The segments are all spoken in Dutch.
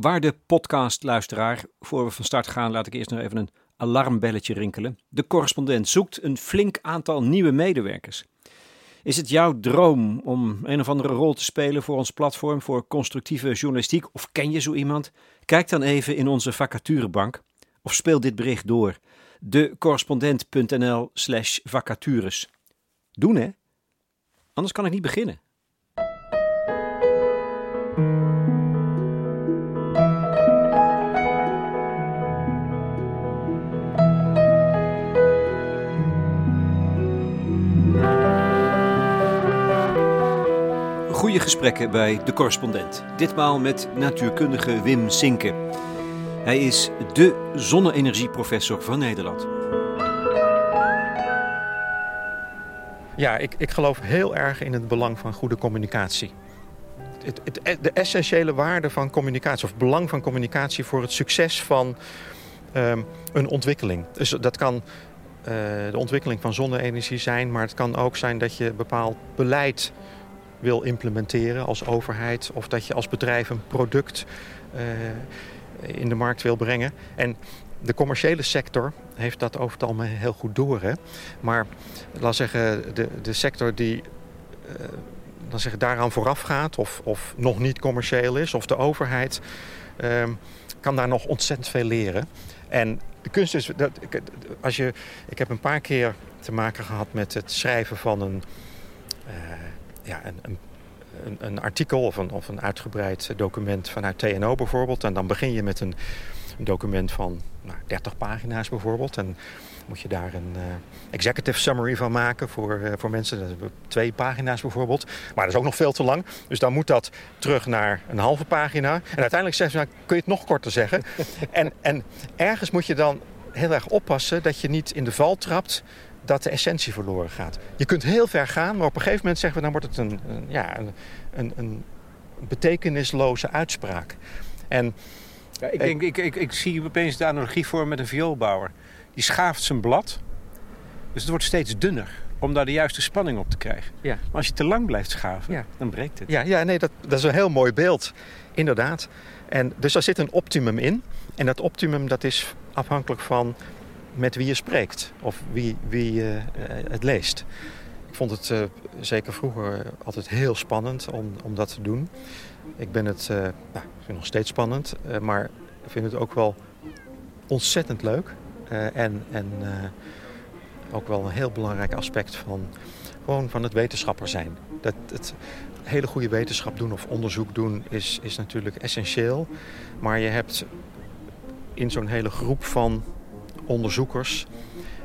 Waarde podcastluisteraar, voor we van start gaan, laat ik eerst nog even een alarmbelletje rinkelen. De correspondent zoekt een flink aantal nieuwe medewerkers. Is het jouw droom om een of andere rol te spelen voor ons platform voor constructieve journalistiek? Of ken je zo iemand? Kijk dan even in onze vacaturebank of speel dit bericht door. decorrespondent.nl slash vacatures. Doen hè? Anders kan ik niet beginnen. Goede gesprekken bij De Correspondent. Ditmaal met natuurkundige Wim Sinke. Hij is de zonne-energieprofessor van Nederland. Ja, ik, ik geloof heel erg in het belang van goede communicatie. Het, het, de essentiële waarde van communicatie, of belang van communicatie voor het succes van um, een ontwikkeling. Dus dat kan uh, de ontwikkeling van zonne-energie zijn, maar het kan ook zijn dat je bepaald beleid wil implementeren als overheid, of dat je als bedrijf een product uh, in de markt wil brengen. En de commerciële sector heeft dat over het algemeen heel goed door. Hè? Maar laat zeggen, de, de sector die uh, laat zeggen, daaraan vooraf gaat of, of nog niet commercieel is, of de overheid, uh, kan daar nog ontzettend veel leren. En de kunst is, dat, als je, ik heb een paar keer te maken gehad met het schrijven van een, uh, ja, een, een een, een, artikel of een, of een uitgebreid document vanuit TNO bijvoorbeeld. En dan begin je met een, een document van nou, 30 pagina's bijvoorbeeld. En moet je daar een uh, executive summary van maken voor, uh, voor mensen. Dat is twee pagina's bijvoorbeeld. Maar dat is ook nog veel te lang. Dus dan moet dat terug naar een halve pagina. En uiteindelijk zeggen ze, nou, kun je het nog korter zeggen. en, en ergens moet je dan heel erg oppassen dat je niet in de val trapt dat de essentie verloren gaat. Je kunt heel ver gaan, maar op een gegeven moment zeggen we... dan wordt het een, een ja, een, een, een, betekenisloze uitspraak. En, ja, ik, denk, ik, ik, ik zie opeens de analogie voor met een vioolbouwer. Die schaaft zijn blad, dus het wordt steeds dunner om daar de juiste spanning op te krijgen. Ja. Maar als je te lang blijft schaven, ja. dan breekt het. Ja, ja nee, dat, dat is een heel mooi beeld. Inderdaad. En dus daar zit een optimum in. En dat optimum dat is afhankelijk van met wie je spreekt of wie, wie uh, het leest. Ik vond het uh, zeker vroeger altijd heel spannend om, om dat te doen. Ik ben het nou, vind nog steeds spannend, maar ik vind het ook wel ontzettend leuk. en en ook wel een heel belangrijk aspect van, gewoon van het wetenschapper zijn. Dat, het hele goede wetenschap doen of onderzoek doen is, is natuurlijk essentieel. Maar je hebt in zo'n hele groep van onderzoekers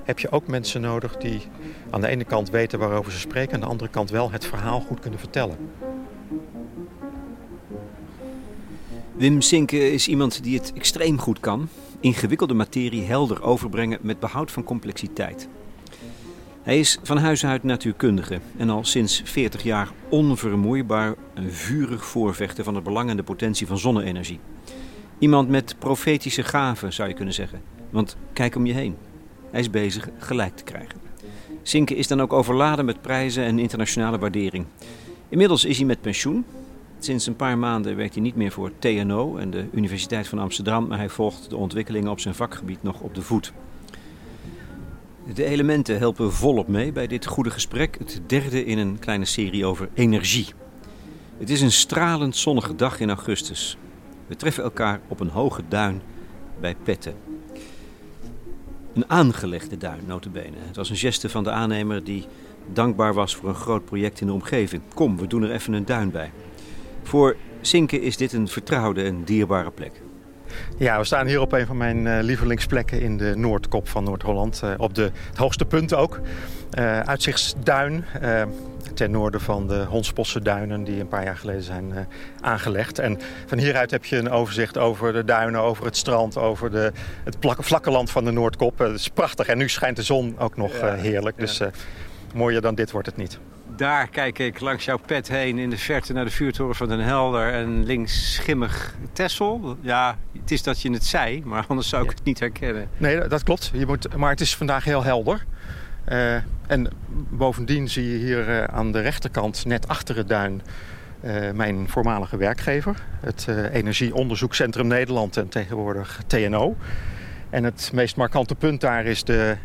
heb je ook mensen nodig die aan de ene kant weten waarover ze spreken... en aan de andere kant wel het verhaal goed kunnen vertellen. Wim Sinke is iemand die het extreem goed kan. Ingewikkelde materie helder overbrengen met behoud van complexiteit. Hij is van huis uit natuurkundige en al sinds 40 jaar onvermoeibaar een vurig voorvechter van het belang en de potentie van zonne-energie. Iemand met profetische gaven zou je kunnen zeggen. Want kijk om je heen. Hij is bezig gelijk te krijgen. Sinke is dan ook overladen met prijzen en internationale waardering. Inmiddels is hij met pensioen. Sinds een paar maanden werkt hij niet meer voor TNO en de Universiteit van Amsterdam, maar hij volgt de ontwikkelingen op zijn vakgebied nog op de voet. De elementen helpen volop mee bij dit goede gesprek, het derde in een kleine serie over energie. Het is een stralend zonnige dag in augustus. We treffen elkaar op een hoge duin bij Petten. Een aangelegde duin, notabene. Het was een geste van de aannemer die dankbaar was voor een groot project in de omgeving. Kom, we doen er even een duin bij. Voor Sinke is dit een vertrouwde en dierbare plek. Ja, we staan hier op een van mijn uh, lievelingsplekken in de Noordkop van Noord-Holland. Uh, op de, het hoogste punt ook. Uh, uitzichtsduin ten noorden van de Honsposse duinen die een paar jaar geleden zijn uh, aangelegd. En van hieruit heb je een overzicht over de duinen, over het strand, over de, het vlakke land van de Noordkop. Het is prachtig en nu schijnt de zon ook nog heerlijk. Ja. Dus mooier dan dit wordt het niet daar kijk ik langs jouw pet heen in de verte naar de vuurtoren van Den Helder en links schimmig Tessel. Ja, het is dat je het zei, maar anders zou ik ja. het niet herkennen. Nee, dat klopt. Je moet, maar het is vandaag heel helder. Uh, en bovendien zie je hier uh, aan de rechterkant, net achter het duin, mijn voormalige werkgever, het Energieonderzoekscentrum Nederland en tegenwoordig TNO. En het meest markante punt daar is de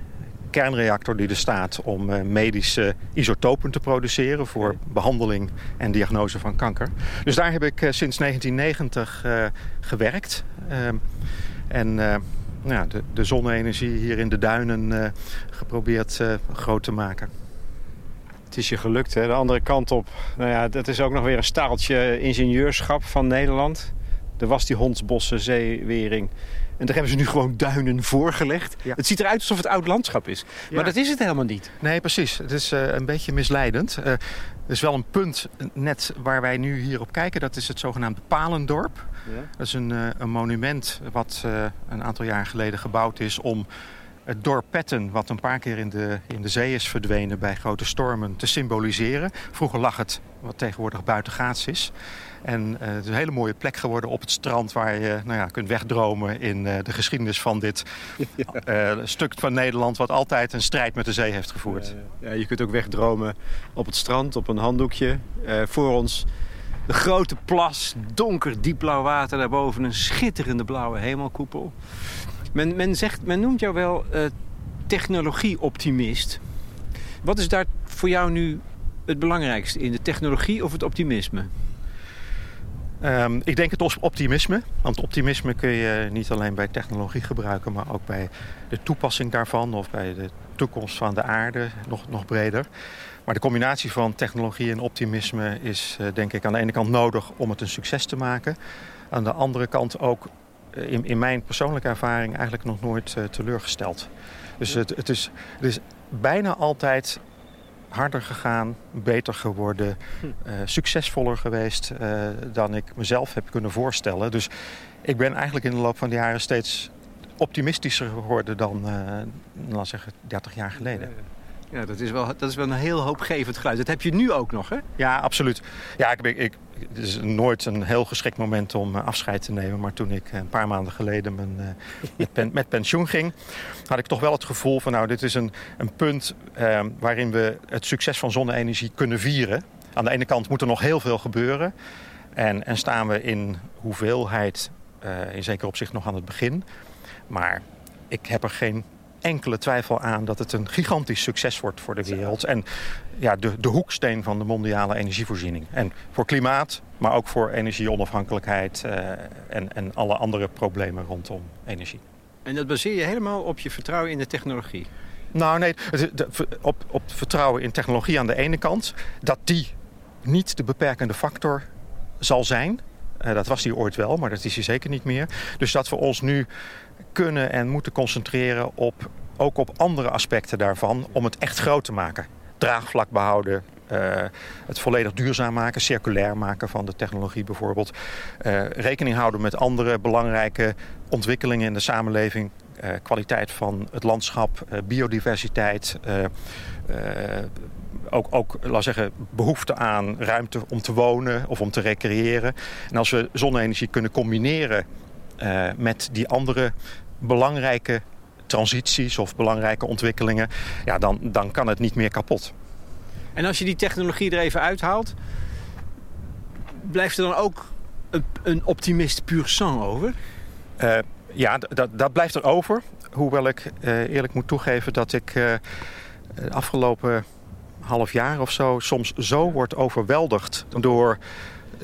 kernreactor die er staat om uh, medische isotopen te produceren voor behandeling en diagnose van kanker. Dus daar heb ik uh, sinds 1990 uh, gewerkt. Ehm, en nou ja, de, de zonne-energie hier in de duinen geprobeerd groot te maken. Het is je gelukt, hè? De andere kant op. Nou ja, dat is ook nog weer een staaltje ingenieurschap van Nederland. Er was die hondsbossen zeewering. En daar hebben ze nu gewoon duinen voorgelegd. Het ziet eruit alsof het oud landschap is. Maar dat is het helemaal niet. Nee, precies. Het is uh, een beetje misleidend. Uh, er is wel een punt net waar wij nu hier op kijken. Dat is het zogenaamde Palendorp. Ja. Dat is een, uh, een monument wat een aantal jaar geleden gebouwd is om het dorp Petten, wat een paar keer in de, in de zee is verdwenen bij grote stormen, te symboliseren. Vroeger lag het wat tegenwoordig buitengaats is. En uh, het is een hele mooie plek geworden op het strand... waar je nou ja, kunt wegdromen in uh, de geschiedenis van dit uh, stuk van Nederland... wat altijd een strijd met de zee heeft gevoerd. Ja, je kunt ook wegdromen op het strand, op een handdoekje. voor ons de grote plas, donker diepblauw water daarboven... een schitterende blauwe hemelkoepel. Men, men, zegt, men noemt jou wel technologie-optimist. Wat is daar voor jou nu het belangrijkste in? De technologie of het optimisme? Um, ik denk het optimisme. Want optimisme kun je niet alleen bij technologie gebruiken, maar ook bij de toepassing daarvan of bij de toekomst van de aarde nog, nog breder. Maar de combinatie van technologie en optimisme is uh, denk ik aan de ene kant nodig om het een succes te maken. Aan de andere kant ook uh, in, in, mijn persoonlijke ervaring eigenlijk nog nooit uh, teleurgesteld. Dus het, het, is, het is bijna altijd harder gegaan, beter geworden, uh, succesvoller geweest dan ik mezelf heb kunnen voorstellen. Dus ik ben eigenlijk in de loop van de jaren steeds optimistischer geworden dan, laat zeggen, 30 jaar geleden. Ja, dat is, wel, dat is wel een heel hoopgevend geluid. Dat heb je nu ook nog, hè? Ja, absoluut. Ja, ik, ik, het is nooit een heel geschikt moment om eh, afscheid te nemen. Maar toen ik een paar maanden geleden mijn, uh, met, met, pensioen ging... had ik toch wel het gevoel van... nou, dit is een, een punt uh, waarin we het succes van zonne-energie kunnen vieren. Aan de ene kant moet er nog heel veel gebeuren. En, en staan we in hoeveelheid uh, in zekere opzicht nog aan het begin. Maar ik heb er geen enkele twijfel aan dat het een gigantisch succes wordt voor de wereld. En ja, de, de hoeksteen van de mondiale energievoorziening. En voor klimaat, maar ook voor energieonafhankelijkheid uh, en, en alle andere problemen rondom energie. En dat baseer je helemaal op je vertrouwen in de technologie? Nou nee, op, op vertrouwen in technologie aan de ene kant. Dat die niet de beperkende factor zal zijn. Uh, dat was die ooit wel, maar dat is hij zeker niet meer. Dus dat we ons nu kunnen en moeten concentreren op, ook op andere aspecten daarvan... om het echt groot te maken. Draagvlak behouden, uh, het volledig duurzaam maken, circulair maken van de technologie bijvoorbeeld. Uh, rekening houden met andere belangrijke ontwikkelingen in de samenleving. Uh, kwaliteit van het landschap, biodiversiteit. ook, ook zeggen, behoefte aan ruimte om te wonen of om te recreëren. En als we zonne-energie kunnen combineren met die andere belangrijke transities of belangrijke ontwikkelingen, ja, dan, dan kan het niet meer kapot. En als je die technologie er even uithaalt, blijft er dan ook een, een optimist puur sang over? Uh, ja, dat blijft er over. Hoewel ik uh, eerlijk moet toegeven dat ik uh, afgelopen half jaar of zo soms zo wordt overweldigd door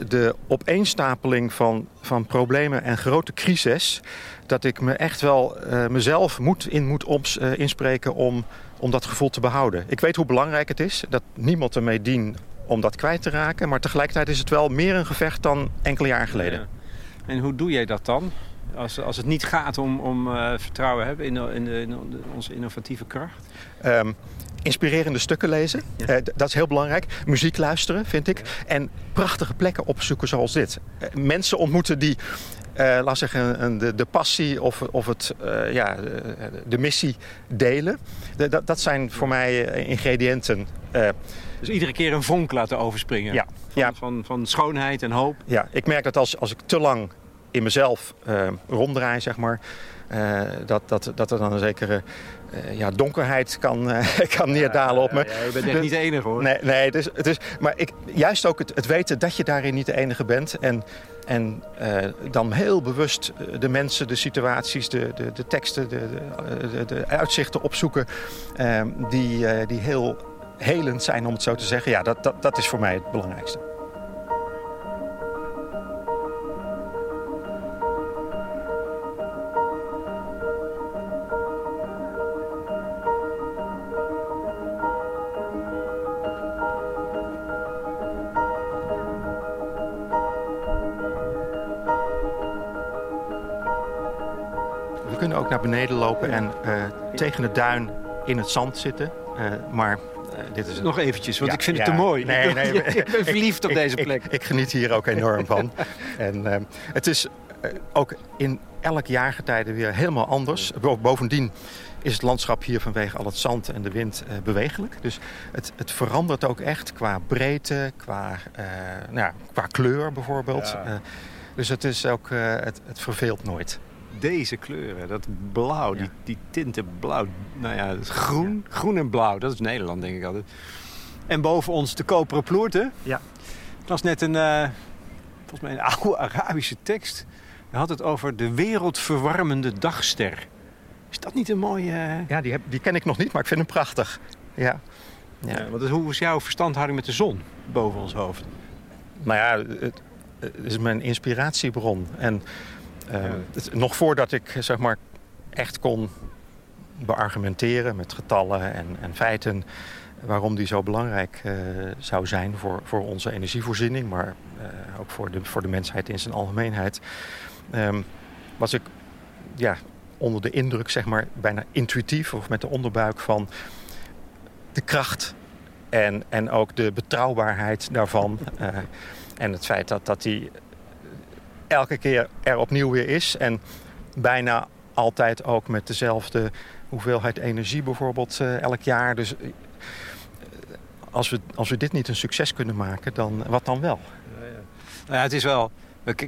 de opeenstapeling van, van problemen en grote crisis... dat ik me echt wel uh, mezelf moet, in moet ops, uh, inspreken om, om dat gevoel te behouden. Ik weet hoe belangrijk het is, dat niemand ermee dient om dat kwijt te raken... maar tegelijkertijd is het wel meer een gevecht dan enkele jaren geleden. Ja. En hoe doe jij dat dan? Als, als het niet gaat om, om uh, vertrouwen hebben in, in, de, in onze innovatieve kracht? Um, inspirerende stukken lezen. Ja. Uh, dat is heel belangrijk. Muziek luisteren, vind ik. Ja. En prachtige plekken opzoeken zoals dit. Uh, mensen ontmoeten die, uh, laat zeggen, de, de passie of, of het, ja, de, de, missie delen. De, dat, dat zijn voor mij ingrediënten. dus iedere keer een vonk laten overspringen. Ja. Van, ja. van, van schoonheid en hoop. Ja, ik merk dat als, als ik te lang in mezelf ronddraai, zeg maar... dat, dat, dat er dan een zekere uh, ja, donkerheid kan, uh, kan neerdalen op me. Ja, je bent echt niet de enige hoor. Nee, nee het is, maar ik, juist ook het, het weten dat je daarin niet de enige bent. En, en uh, dan heel bewust de mensen, de situaties, de, de, de teksten, de, de, de uitzichten opzoeken. die, die heel helend zijn, om het zo te zeggen. Ja, dat, dat, dat is voor mij het belangrijkste. Naar beneden lopen en uh, tegen de duin in het zand zitten. Uh, maar uh, dit is Nog eventjes, want ik vind het te mooi. Nee, nee, ik ben verliefd op deze plek. Ik, ik, geniet hier ook enorm van. en het is ook in elk jaargetijde weer helemaal anders. Bovendien is het landschap hier vanwege al het zand en de wind bewegelijk. Dus het, het, verandert ook echt qua breedte, qua, nou qua kleur bijvoorbeeld. Ja. Dus het, is ook, het, het verveelt nooit deze kleuren, dat blauw, die, die tinten blauw. Nou ja, groen, groen en blauw, dat is Nederland denk ik altijd. En boven ons de koperen ploerten. Ja. Het was net een, uh, volgens mij een oude Arabische tekst. Hij had het over de wereldverwarmende dagster. Is dat niet een mooie... Uh... Ja, die, heb, die ken ik nog niet, maar ik vind hem prachtig. Ja. ja. ja want hoe is jouw verstandhouding met de zon boven ons hoofd? Nou ja, het, het is mijn inspiratiebron. En uh, nog voordat ik zeg maar, echt kon beargumenteren met getallen en, en feiten waarom die zo belangrijk uh, zou zijn voor, voor onze energievoorziening, maar uh, ook voor de, voor de mensheid in zijn algemeenheid, um, was ik ja, onder de indruk, zeg maar, bijna intuïtief of met de onderbuik van de kracht en, en ook de betrouwbaarheid daarvan. Uh, en het feit dat, dat die elke keer er opnieuw weer is. En bijna altijd ook met dezelfde hoeveelheid energie bijvoorbeeld uh, elk jaar. Dus uh, als, we, als we dit niet een succes kunnen maken, dan wat dan wel? Ja, ja. Nou ja, het is wel...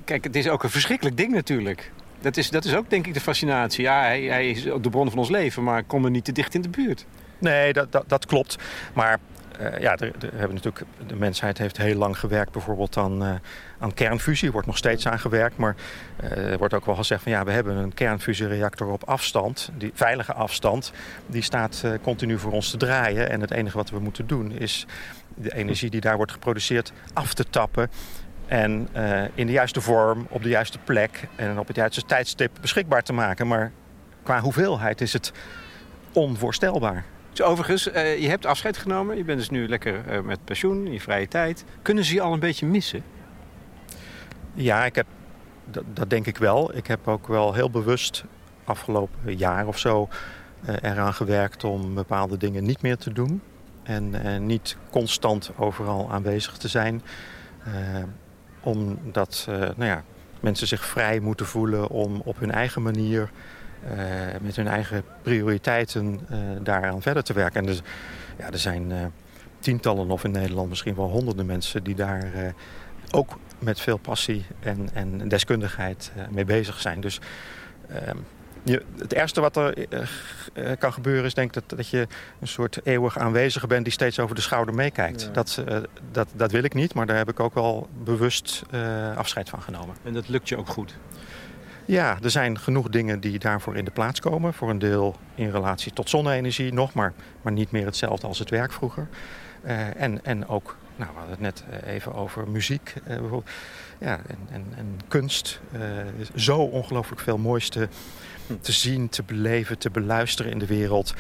Kijk, het is ook een verschrikkelijk ding natuurlijk. Dat is, dat is ook denk ik de fascinatie. Ja, hij, hij is de bron van ons leven, maar kom er niet te dicht in de buurt. Nee, dat, dat, dat klopt. Maar uh, ja, de, hebben natuurlijk, de mensheid heeft heel lang gewerkt bijvoorbeeld aan, uh, aan kernfusie. Er wordt nog steeds aan gewerkt. Maar uh, er wordt ook wel gezegd van ja, we hebben een kernfusiereactor op afstand. Die veilige afstand. Die staat continu voor ons te draaien. En het enige wat we moeten doen is de energie die daar wordt geproduceerd af te tappen. En in de juiste vorm, op de juiste plek en op het juiste tijdstip beschikbaar te maken. Maar qua hoeveelheid is het onvoorstelbaar. Overigens, uh, je hebt afscheid genomen. Je bent dus nu lekker uh, met pensioen, in je vrije tijd. Kunnen ze je al een beetje missen? Ja, ik heb, dat, denk ik wel. Ik heb ook wel heel bewust afgelopen jaar of zo uh, eraan gewerkt om bepaalde dingen niet meer te doen. En niet constant overal aanwezig te zijn. omdat nou ja, mensen zich vrij moeten voelen om op hun eigen manier met hun eigen prioriteiten uh, daaraan verder te werken. En dus, ja, er zijn uh, tientallen of in Nederland misschien wel honderden mensen die daar ook met veel passie en, en deskundigheid mee bezig zijn. Dus ehm, je, het ergste wat er kan gebeuren is denk dat, dat je een soort eeuwig aanwezige bent die steeds over de schouder meekijkt. Dat, dat, dat wil ik niet, maar daar heb ik ook wel bewust afscheid van genomen. En dat lukt je ook goed? Ja, er zijn genoeg dingen die daarvoor in de plaats komen. Voor een deel in relatie tot zonne-energie nog, maar, maar niet meer hetzelfde als het werk vroeger. Uh, en, en ook, nou, we hadden het net eh, even over muziek uh, bijvoorbeeld. Ja, en, en, en kunst. Zo ongelooflijk veel moois te, te zien, te beleven, te beluisteren in de wereld.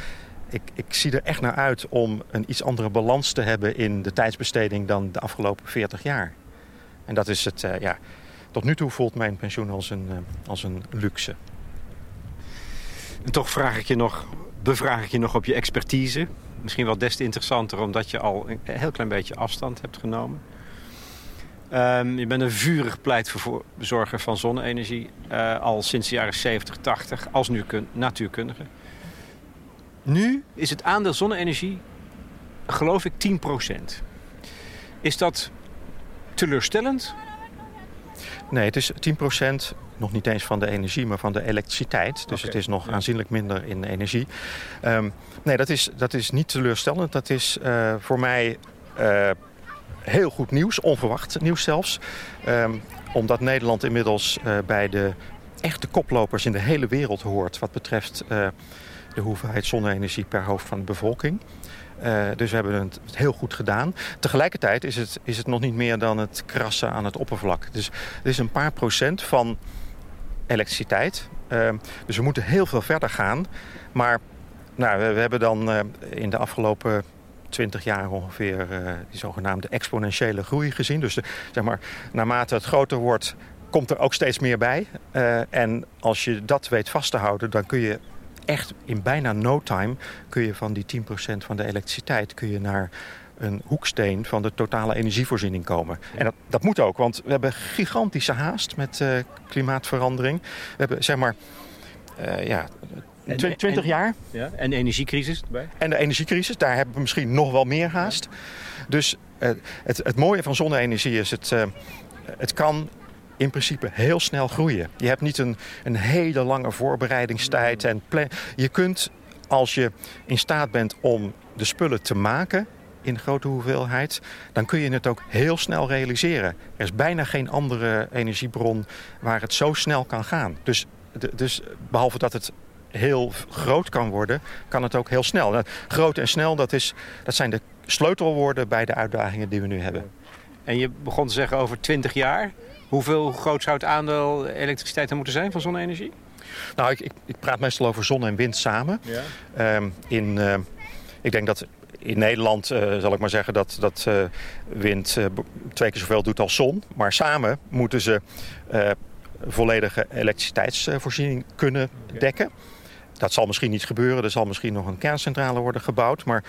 Ik, ik zie er echt naar uit om een iets andere balans te hebben in de tijdsbesteding dan de afgelopen 40 jaar. En dat is het, ja, tot nu toe voelt mijn pensioen als een, eh, als een luxe. En toch vraag ik je nog, bevraag ik je nog op je expertise. Misschien wel des te interessanter omdat je al een heel klein beetje afstand hebt genomen. Um, je bent een vurig pleitbezorger van zonne-energie. Uh, al sinds de jaren 70, 80 als natuurkundige. Nu is het aandeel zonne-energie, geloof ik, 10%. Is dat teleurstellend Nee, het is 10% nog niet eens van de energie, maar van de elektriciteit. Dus het is nog aanzienlijk minder in energie. Um, nee, dat is, dat is niet teleurstellend. Dat is uh, voor mij uh, heel goed nieuws, onverwacht nieuws zelfs. Um, omdat Nederland inmiddels uh, bij de echte koplopers in de hele wereld hoort... wat betreft de hoeveelheid zonne-energie per hoofd van de bevolking. Uh, dus we hebben het heel goed gedaan. Tegelijkertijd is het, is het nog niet meer dan het krassen aan het oppervlak. Dus er is een paar procent van elektriciteit. Uh, dus we moeten heel veel verder gaan. Maar nou, we, hebben dan uh, in de afgelopen 20 jaar ongeveer die zogenaamde exponentiële groei gezien. Dus zeg maar, naarmate het groter wordt, komt er ook steeds meer bij. en als je dat weet vast te houden, dan kun je echt in bijna no time kun je van die 10% van de elektriciteit kun je naar een hoeksteen van de totale energievoorziening komen. En dat, dat moet ook, want we hebben gigantische haast met uh, klimaatverandering. We hebben zeg maar uh, ja, 20 jaar. Ja, en de energiecrisis erbij. En de energiecrisis, daar hebben we misschien nog wel meer haast. Dus uh, het, het mooie van zonne-energie is, het, het kan in principe heel snel groeien. Je hebt niet een, een hele lange voorbereidingstijd. En je kunt, als je in staat bent om de spullen te maken in grote hoeveelheid, dan kun je het ook heel snel realiseren. Er is bijna geen andere energiebron waar het zo snel kan gaan. Dus, dus behalve dat het heel groot kan worden, kan het ook heel snel. Nou, groot en snel, dat, is, dat zijn de sleutelwoorden bij de uitdagingen die we nu hebben. En je begon te zeggen over 20 jaar. Hoeveel groot zou het aandeel elektriciteit dan moeten zijn van zonne-energie? Nou, ik, ik, ik, praat meestal over zon en wind samen. Ja. Um, in, uh, ik denk dat in Nederland, uh, zal ik maar zeggen, dat, dat uh, wind twee keer zoveel doet als zon. Maar samen moeten ze volledige elektriciteitsvoorziening kunnen dekken. Dat zal misschien niet gebeuren. Er zal misschien nog een kerncentrale worden gebouwd. Maar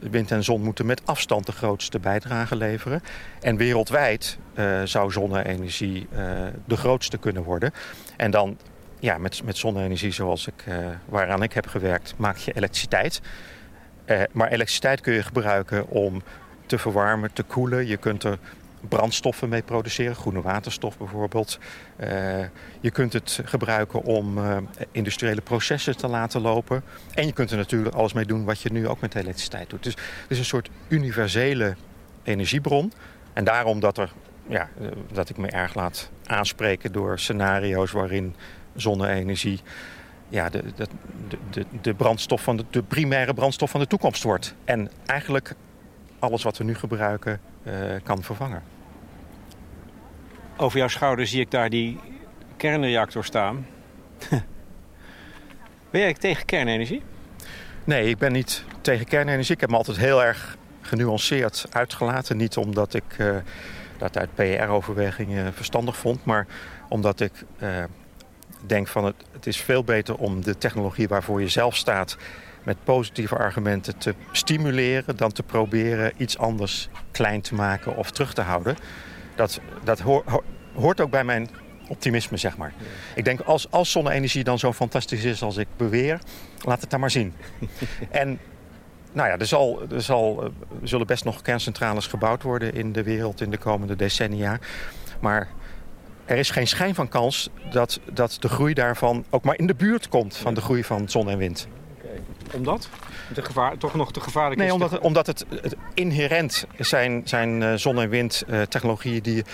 wind en zon moeten met afstand de grootste bijdrage leveren. En wereldwijd uh, zou zonne-energie uh, de grootste kunnen worden. En dan ja, met, met zonne-energie zoals ik, uh, waaraan ik heb gewerkt, maak je elektriciteit. maar elektriciteit kun je gebruiken om te verwarmen, te koelen. Je kunt er brandstoffen mee produceren, groene waterstof bijvoorbeeld. Uh, je kunt het gebruiken om uh, industriële processen te laten lopen. En je kunt er natuurlijk alles mee doen wat je nu ook met elektriciteit doet. Dus het is een soort universele energiebron. En daarom dat, er, ja, eh, dat ik me erg laat aanspreken door scenario's waarin zonne-energie ja, de, de, de, de, brandstof van de, de primaire brandstof van de toekomst wordt. En eigenlijk alles wat we nu gebruiken kan vervangen. Over jouw schouder zie ik daar die kernreactor staan. ben jij tegen kernenergie? Nee, ik ben niet tegen kernenergie. Ik heb me altijd heel erg genuanceerd uitgelaten. Niet omdat ik uh, dat uit PR-overwegingen verstandig vond, maar omdat ik uh, denk van het, het is veel beter om de technologie waarvoor je zelf staat met positieve argumenten te stimuleren dan te proberen iets anders klein te maken of terug te houden. Dat, dat hoort ook bij mijn optimisme, zeg maar. Ik denk, als, als zonne-energie dan zo fantastisch is als ik beweer... laat het dan maar zien. en nou ja, er, zal, er, zal, er zullen best nog kerncentrales gebouwd worden in de wereld in de komende decennia. Maar er is geen schijn van kans dat, dat de groei daarvan ook maar in de buurt komt van de groei van zon en wind. Omdat? De gevaar, toch nog te gevaarlijk nee, is? Nee, omdat, omdat het, het, inherent zijn, zijn uh, zon- en windtechnologieën die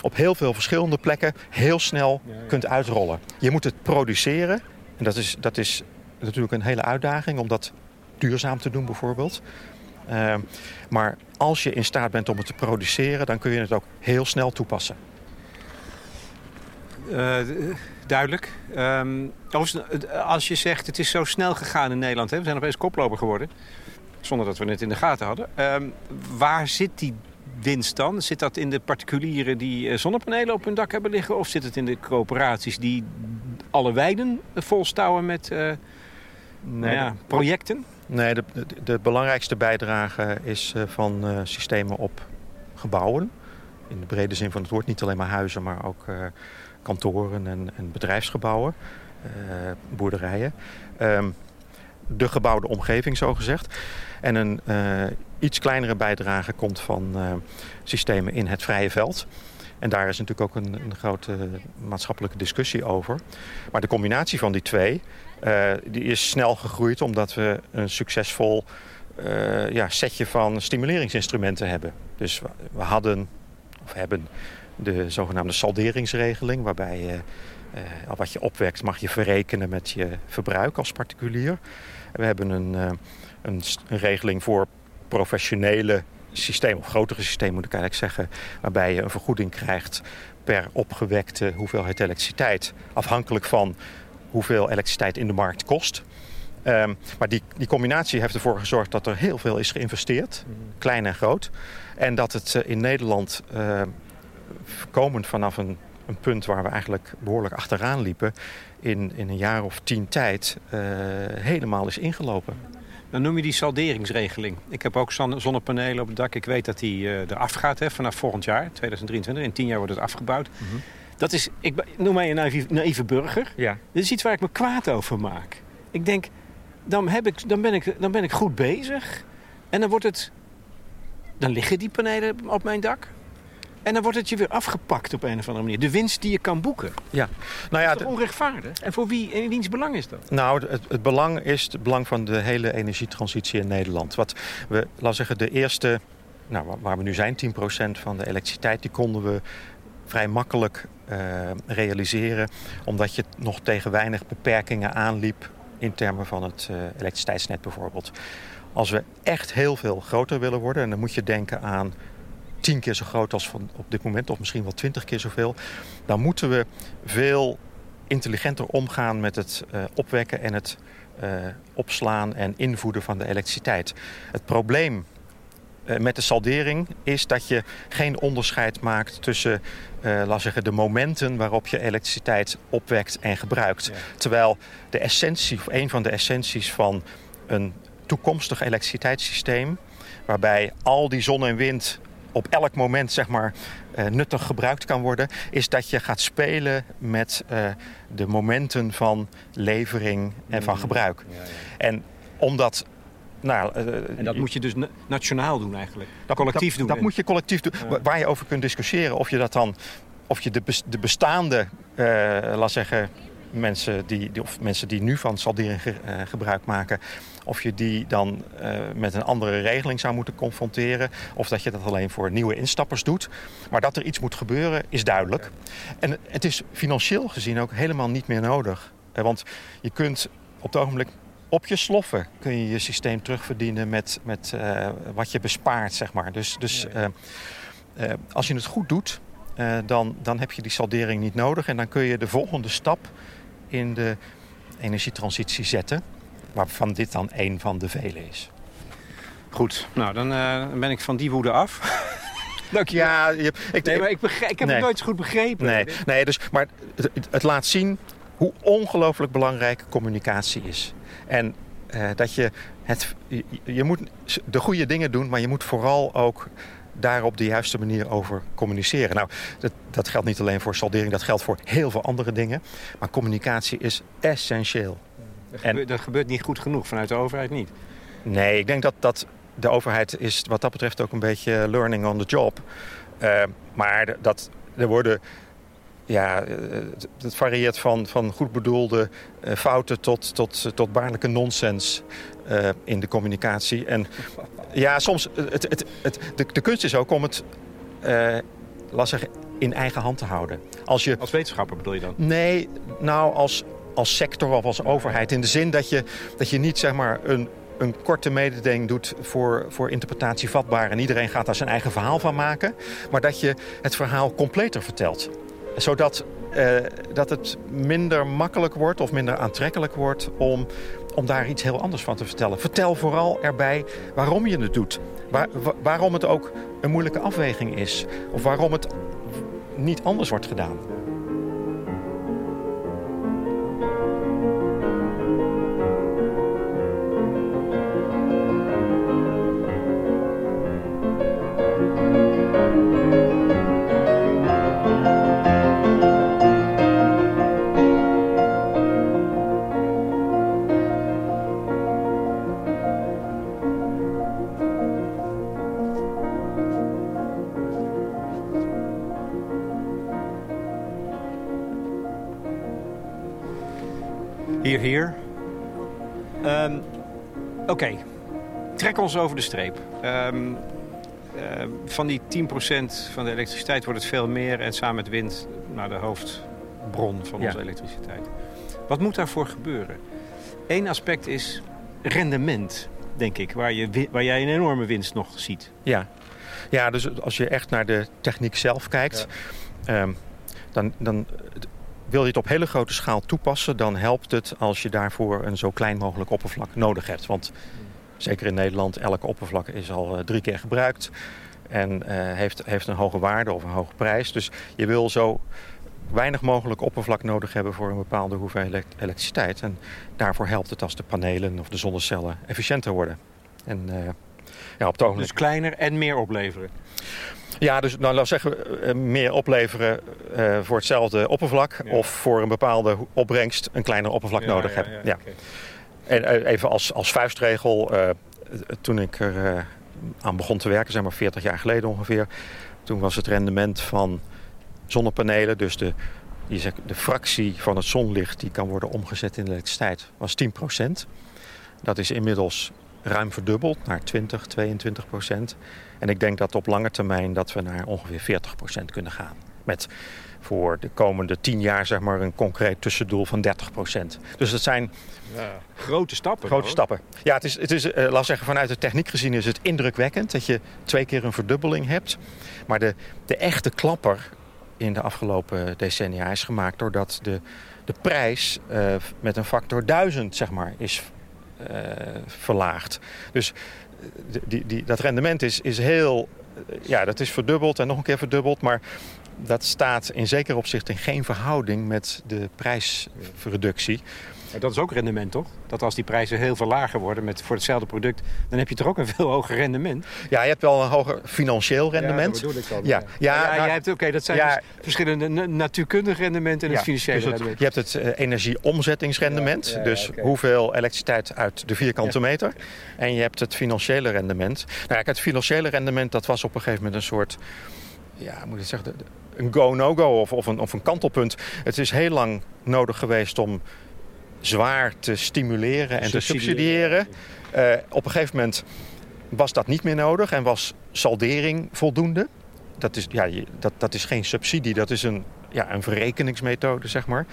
op heel veel verschillende plekken heel snel ja, ja. kunt uitrollen. Je moet het produceren. En dat is, dat is natuurlijk een hele uitdaging om dat duurzaam te doen bijvoorbeeld. Uh, maar als je in staat bent om het te produceren, dan kun je het ook heel snel toepassen. Uh, duidelijk. Um, als je zegt het is zo snel gegaan in Nederland, hè? we zijn opeens koploper geworden, zonder dat we het in de gaten hadden. Um, waar zit die winst dan? Zit dat in de particulieren die eh, zonnepanelen op hun dak hebben liggen? Of zit het in de coöperaties die alle weiden volstouwen met uh, nee, nou ja, projecten? Nee, de, de, de, belangrijkste bijdrage is uh, van uh, systemen op gebouwen. In de brede zin van het woord. Niet alleen maar huizen, maar ook kantoren en, en bedrijfsgebouwen. boerderijen. Um, de gebouwde omgeving, zo gezegd. En een uh, iets kleinere bijdrage komt van uh, systemen in het vrije veld. En daar is natuurlijk ook een, een grote maatschappelijke discussie over. Maar de combinatie van die twee die is snel gegroeid omdat we een succesvol ja, setje van stimuleringsinstrumenten hebben. Dus we hadden, of hebben de zogenaamde salderingsregeling... waarbij je uh, wat je opwekt mag je verrekenen met je verbruik als particulier. We hebben een, een, een regeling voor professionele systeem, of grotere systeem moet ik eigenlijk zeggen, waarbij je een vergoeding krijgt per opgewekte hoeveelheid elektriciteit, afhankelijk van hoeveel elektriciteit in de markt kost. Um, maar die, die combinatie heeft ervoor gezorgd dat er heel veel is geïnvesteerd, mhm. klein en groot. En dat het uh, in Nederland, komend vanaf een, een, punt waar we eigenlijk behoorlijk achteraan liepen, in, in een jaar of tien tijd uh, helemaal is ingelopen. Dan noem je die salderingsregeling. Ik heb ook zonnepanelen op het dak. Ik weet dat die uh, eraf gaat hè, vanaf volgend jaar, 2023. In tien jaar wordt het afgebouwd. Mm Dat is, ik noem mij een naïeve, naïeve burger. Ja. Dit is iets waar ik me kwaad over maak. Ik denk, dan, heb ik, dan, ben ik, dan ben ik goed bezig. En dan wordt het... Dan liggen die panelen op mijn dak. En dan wordt het je weer afgepakt op een of andere manier. De winst die je kan boeken. Ja. Nou ja, dat is onrechtvaardig? En voor wie, in wiens belang is dat? Nou, het, het, belang is het belang van de hele energietransitie in Nederland. Wat we, laten zeggen, de eerste, nou, waar we nu zijn, 10% van de elektriciteit, die konden we vrij makkelijk uh, realiseren. Omdat je nog tegen weinig beperkingen aanliep in termen van het uh, elektriciteitsnet bijvoorbeeld. Als we echt heel veel groter willen worden, en dan moet je denken aan tien keer zo groot als van op dit moment, of misschien wel twintig keer zoveel, dan moeten we veel intelligenter omgaan met het uh, opwekken en het uh, opslaan en invoeden van de elektriciteit. Het probleem uh, met de saldering is dat je geen onderscheid maakt tussen laat zeggen, de momenten waarop je elektriciteit opwekt en gebruikt. Ja. Terwijl de essentie, of een van de essenties van een toekomstig elektriciteitssysteem, waarbij al die zon en wind op elk moment zeg maar, uh, nuttig gebruikt kan worden, is dat je gaat spelen met uh, de momenten van levering en van mm. gebruik. Ja, ja. En omdat nou, uh, en dat moet je dus nationaal doen eigenlijk. Dat, collectief dat, doen. Dat moet je collectief doen. Waar je over kunt discussiëren of je dat dan. Of je de, de bestaande, uh, laat zeggen, mensen die, die, of mensen die nu van saldering ge, uh, gebruik maken, of je die dan uh, met een andere regeling zou moeten confronteren. Of dat je dat alleen voor nieuwe instappers doet. Maar dat er iets moet gebeuren is duidelijk. En het is financieel gezien ook helemaal niet meer nodig. Uh, want je kunt op het ogenblik op je sloffen kun je je systeem terugverdienen met, met uh, wat je bespaart, zeg maar. Dus, dus als je het goed doet, dan, dan heb je die saldering niet nodig. En dan kun je de volgende stap in de energietransitie zetten. Waarvan dit dan één van de vele is. Goed, nou dan uh, ben ik van die woede af. Dank je. Ja, je, ik, nee, maar ik, begrijp, ik heb nee. het nooit zo goed begrepen. Nee, nee dus, maar het, het laat zien hoe ongelooflijk belangrijk communicatie is. En uh, dat je, het, je, je, moet de goede dingen doen, maar je moet vooral ook daar op de juiste manier over communiceren. Nou, dat, dat geldt niet alleen voor saldering, dat geldt voor heel veel andere dingen. Maar communicatie is essentieel. Dat, en, gebeurt, dat gebeurt niet goed genoeg vanuit de overheid niet. Nee, ik denk dat, dat de overheid is wat dat betreft ook een beetje learning on the job. Uh, maar dat, er worden ja, het varieert van, van goed bedoelde uh, fouten tot, tot, tot baarlijke nonsens uh, in de communicatie. En ja, soms, het, het, het, de, de kunst is ook om het, uh, zeggen, in eigen hand te houden. Als, je, als wetenschapper bedoel je dan? Nee, nou als, als sector of als overheid. In de zin dat je, dat je niet zeg maar een, een korte mededeling doet voor, voor interpretatie vatbaar... en iedereen gaat daar zijn eigen verhaal van maken. Maar dat je het verhaal completer vertelt. Zodat uh, dat het minder makkelijk wordt of minder aantrekkelijk wordt... om, om daar iets heel anders van te vertellen. Vertel vooral erbij waarom je het doet. Waar, waarom het ook een moeilijke afweging is. Of waarom het niet anders wordt gedaan. Hier, hier. Ehm, oké, trek ons over de streep. Um, van die 10% van de elektriciteit wordt het veel meer... en samen met wind naar de hoofdbron van onze elektriciteit. Wat moet daarvoor gebeuren? Eén aspect is rendement, denk ik, waar, je, waar jij een enorme winst nog ziet. Ja. ja, dus als je echt naar de techniek zelf kijkt... Ehm, dan, dan wil je het op hele grote schaal toepassen... dan helpt het als je daarvoor een zo klein mogelijk oppervlak nodig hebt. Want zeker in Nederland, elke oppervlak is al uh, drie keer gebruikt... en uh, heeft, heeft een hoge waarde of een hoge prijs. Dus je wil zo weinig mogelijk oppervlak nodig hebben voor een bepaalde hoeveelheid elektriciteit. En daarvoor helpt het als de panelen of de zonnecellen efficiënter worden. En, uh, ja, op het ogenblik... Dus kleiner en meer opleveren? Ja, dus nou, laten we zeggen, eh, meer opleveren uh, voor hetzelfde oppervlak... of voor een bepaalde opbrengst een kleiner oppervlak nodig hebben. Ja, En even als, als vuistregel, toen ik er aan begon te werken, zeg maar 40 jaar geleden ongeveer... toen was het rendement van zonnepanelen. Dus de, die zegt, de fractie van het zonlicht die kan worden omgezet in elektriciteit was 10%. Dat is inmiddels ruim verdubbeld naar 20, 22% En ik denk dat op lange termijn dat we naar ongeveer 40% kunnen gaan. Met voor de komende 10 jaar zeg maar een concreet tussendoel van 30% Dus dat zijn ja, grote stappen. Grote stappen. Ja, het is, het is uh, laat zeggen, vanuit de techniek gezien is het indrukwekkend dat je twee keer een verdubbeling hebt. Maar de, de echte klapper in de afgelopen decennia is gemaakt doordat de, de prijs uh, met een factor 1000 zeg maar, is verlaagd. Dus eh, die, die, dat rendement is, is heel, ja, dat is verdubbeld en nog een keer verdubbeld, maar dat staat in zekere opzicht in geen verhouding met de prijsreductie dat is ook rendement, toch? Dat als die prijzen heel veel lager worden met, voor hetzelfde product... dan heb je toch ook een veel hoger rendement? Ja, je hebt wel een hoger financieel rendement. Ja, dat bedoel ik dan. Ja, ja, ja, nou, hebt, oké, dat zijn dus verschillende natuurkundige rendementen en het financiële dus rendement. Je hebt het uh, energieomzettingsrendement. dus hoeveel elektriciteit uit de vierkante meter. En je hebt het financiële rendement. Nou, ja, het financiële rendement dat was op een gegeven moment een soort... Ja, moet ik zeggen, een go-no-go of, of, een, of een kantelpunt. Het is heel lang nodig geweest om zwaar te stimuleren en te subsidiëren. Uh, op een gegeven moment was dat niet meer nodig en was saldering voldoende. Dat is, ja, dat, dat is geen subsidie, dat is een, ja, een verrekeningsmethode, zeg maar.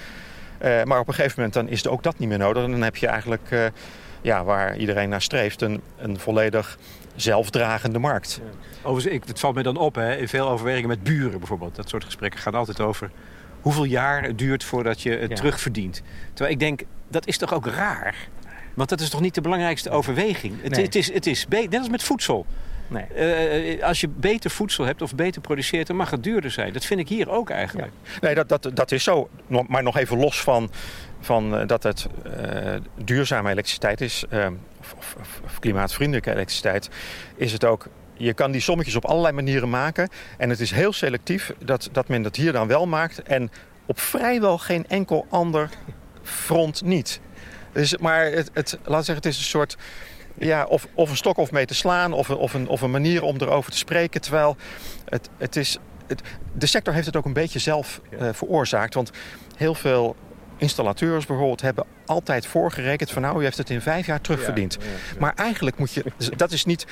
Uh, maar op een gegeven moment dan is ook dat niet meer nodig. En dan heb je eigenlijk, uh, ja, waar iedereen naar streeft, een, een volledig zelfdragende markt. Ja. Overigens, ik, het valt me dan op, hè, in veel overwegingen met buren bijvoorbeeld. Dat soort gesprekken gaan altijd over hoeveel jaar het duurt voordat je het terugverdient. Terwijl ik denk, dat is toch ook raar? Want dat is toch niet de belangrijkste overweging? Het, het is, het is net als met voedsel. Nee. Uh, als je beter voedsel hebt of beter produceert, dan mag het duurder zijn. Dat vind ik hier ook eigenlijk. Nee, dat, dat, dat is zo. Maar nog even los van, van uh, dat het uh, duurzame elektriciteit is, of, of, of, klimaatvriendelijke elektriciteit, is het ook. Je kan die sommetjes op allerlei manieren maken. En het is heel selectief dat, dat men dat hier dan wel maakt. En op vrijwel geen enkel ander front niet. Dus, maar het, het, laat zeggen, het is een soort... Ja, of, of een stok of mee te slaan, of, of, een, of een manier om erover te spreken. Terwijl het, het is, het, de sector heeft het ook een beetje zelf uh, veroorzaakt. Want heel veel installateurs bijvoorbeeld hebben altijd voorgerekend van nou, u heeft het in vijf jaar terugverdiend. Ja, ja, maar eigenlijk moet je, dat is niet,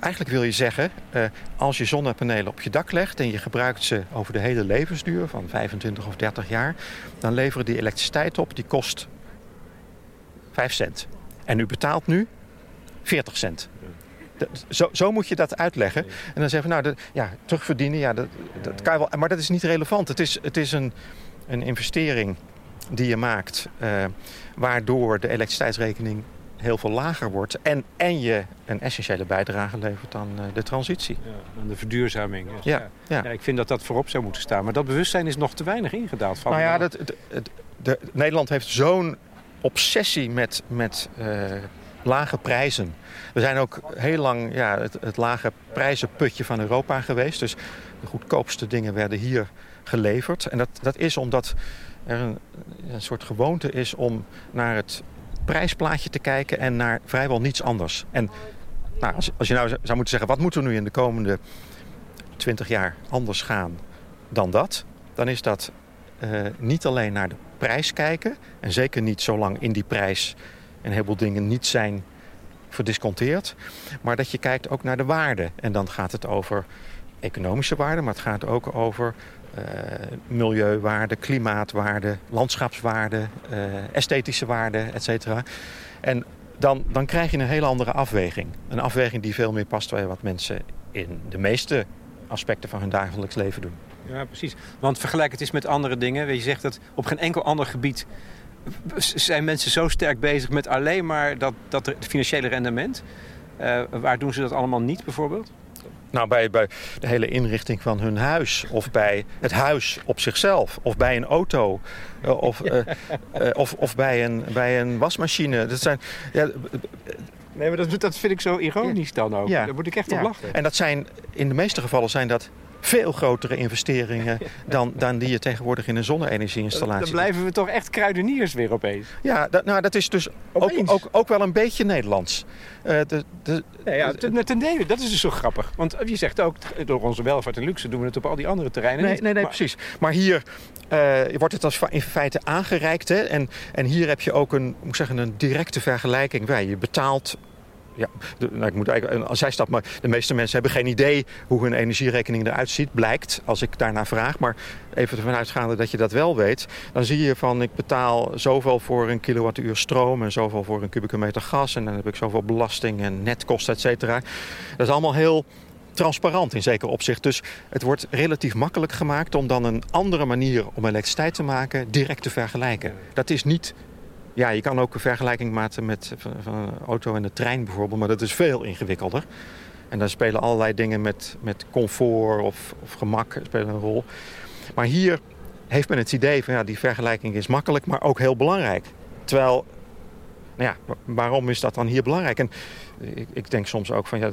Eigenlijk wil je zeggen, uh, als je zonnepanelen op je dak legt en je gebruikt ze over de hele levensduur van 25 of 30 jaar, dan leveren die elektriciteit op, die kost 5 cent. En u betaalt nu 40 cent. zo, zo, moet je dat uitleggen. En dan zeggen we, nou, ja, terugverdienen, ja, dat, dat kan je wel. Maar dat is niet relevant. Het is, het is een, een investering die je maakt, uh, waardoor de elektriciteitsrekening heel veel lager wordt. En, en je een essentiële bijdrage levert aan uh, de transitie. Ja, aan de verduurzaming. Ja, ja. ja, ik vind dat dat voorop zou moeten staan. Maar dat bewustzijn is nog te weinig ingedaald. Van nou ja, dat, de, de, Nederland heeft zo'n obsessie met, met uh, lage prijzen. We zijn ook heel lang ja, het, het lage prijzenputje van Europa geweest. Dus de goedkoopste dingen werden hier geleverd. En dat, dat is omdat er een, een soort gewoonte is om naar het prijsplaatje te kijken en naar vrijwel niets anders. En nou, als, je nou zou moeten zeggen, wat moet er nu in de komende 20 jaar anders gaan dan dat? Dan is dat uh, niet alleen naar de prijs kijken. En zeker niet zolang in die prijs een heleboel dingen niet zijn verdisconteerd. Maar dat je kijkt ook naar de waarde. En dan gaat het over economische waarde, maar het gaat ook over uh, milieuwaarde, klimaatwaarde, landschapswaarde, uh, esthetische waarde, et cetera. En dan, dan krijg je een hele andere afweging. Een afweging die veel meer past bij wat mensen in de meeste aspecten van hun dagelijks leven doen. Ja, precies. Want vergelijk het eens met andere dingen. Je zegt dat op geen enkel ander gebied zijn mensen zo sterk bezig met alleen maar dat, dat financiële rendement. Uh, waar doen ze dat allemaal niet bijvoorbeeld? Nou, bij, bij de hele inrichting van hun huis. Of bij het huis op zichzelf. Of bij een auto. Eh, of, uh, uh, of, of bij, een, bij een wasmachine. Dat zijn... Ja, Nee, maar dat, dat vind ik zo ironisch dan ook. Ja. Daar moet ik echt op lachen. En dat zijn, in de meeste gevallen zijn dat veel grotere investeringen dan, dan die je tegenwoordig in een zonne-energie-installatie. Dan blijven we toch echt kruideniers weer opeens. Ja, dat, nou, dat is dus ook, ook, ook, wel een beetje Nederlands. Uh, de, de, ja, ja, ten, ten dele, dat is dus zo grappig. Want je zegt ook, door onze welvaart en luxe doen we het op al die andere terreinen nee, niet. Nee, nee, precies. Maar hier uh, wordt het als in feite aangereikt. Hè? En, en hier heb je ook een, moet ik zeggen, een directe vergelijking. Waar je betaalt ja, nou, ik moet eigenlijk als zijstap, maar de meeste mensen hebben geen idee hoe hun energierekening eruit ziet, blijkt als ik daarna vraag. Maar even ervan uitgaande dat je dat wel weet, dan zie je van ik betaal zoveel voor een kilowattuur stroom en zoveel voor een kubieke meter gas en dan heb ik zoveel belasting en netkosten, et cetera. Dat is allemaal heel transparant in zeker opzicht. Dus het wordt relatief makkelijk gemaakt om dan een andere manier om elektriciteit te maken direct te vergelijken. Dat is niet ja, je kan ook een vergelijking maken met van, van een auto en de trein bijvoorbeeld, maar dat is veel ingewikkelder. En dan spelen allerlei dingen met, met comfort of, of gemak spelen een rol. Maar hier heeft men het idee van ja, die vergelijking is makkelijk, maar ook heel belangrijk. Terwijl, nou ja, waarom is dat dan hier belangrijk? En ik, ik denk soms ook van ja,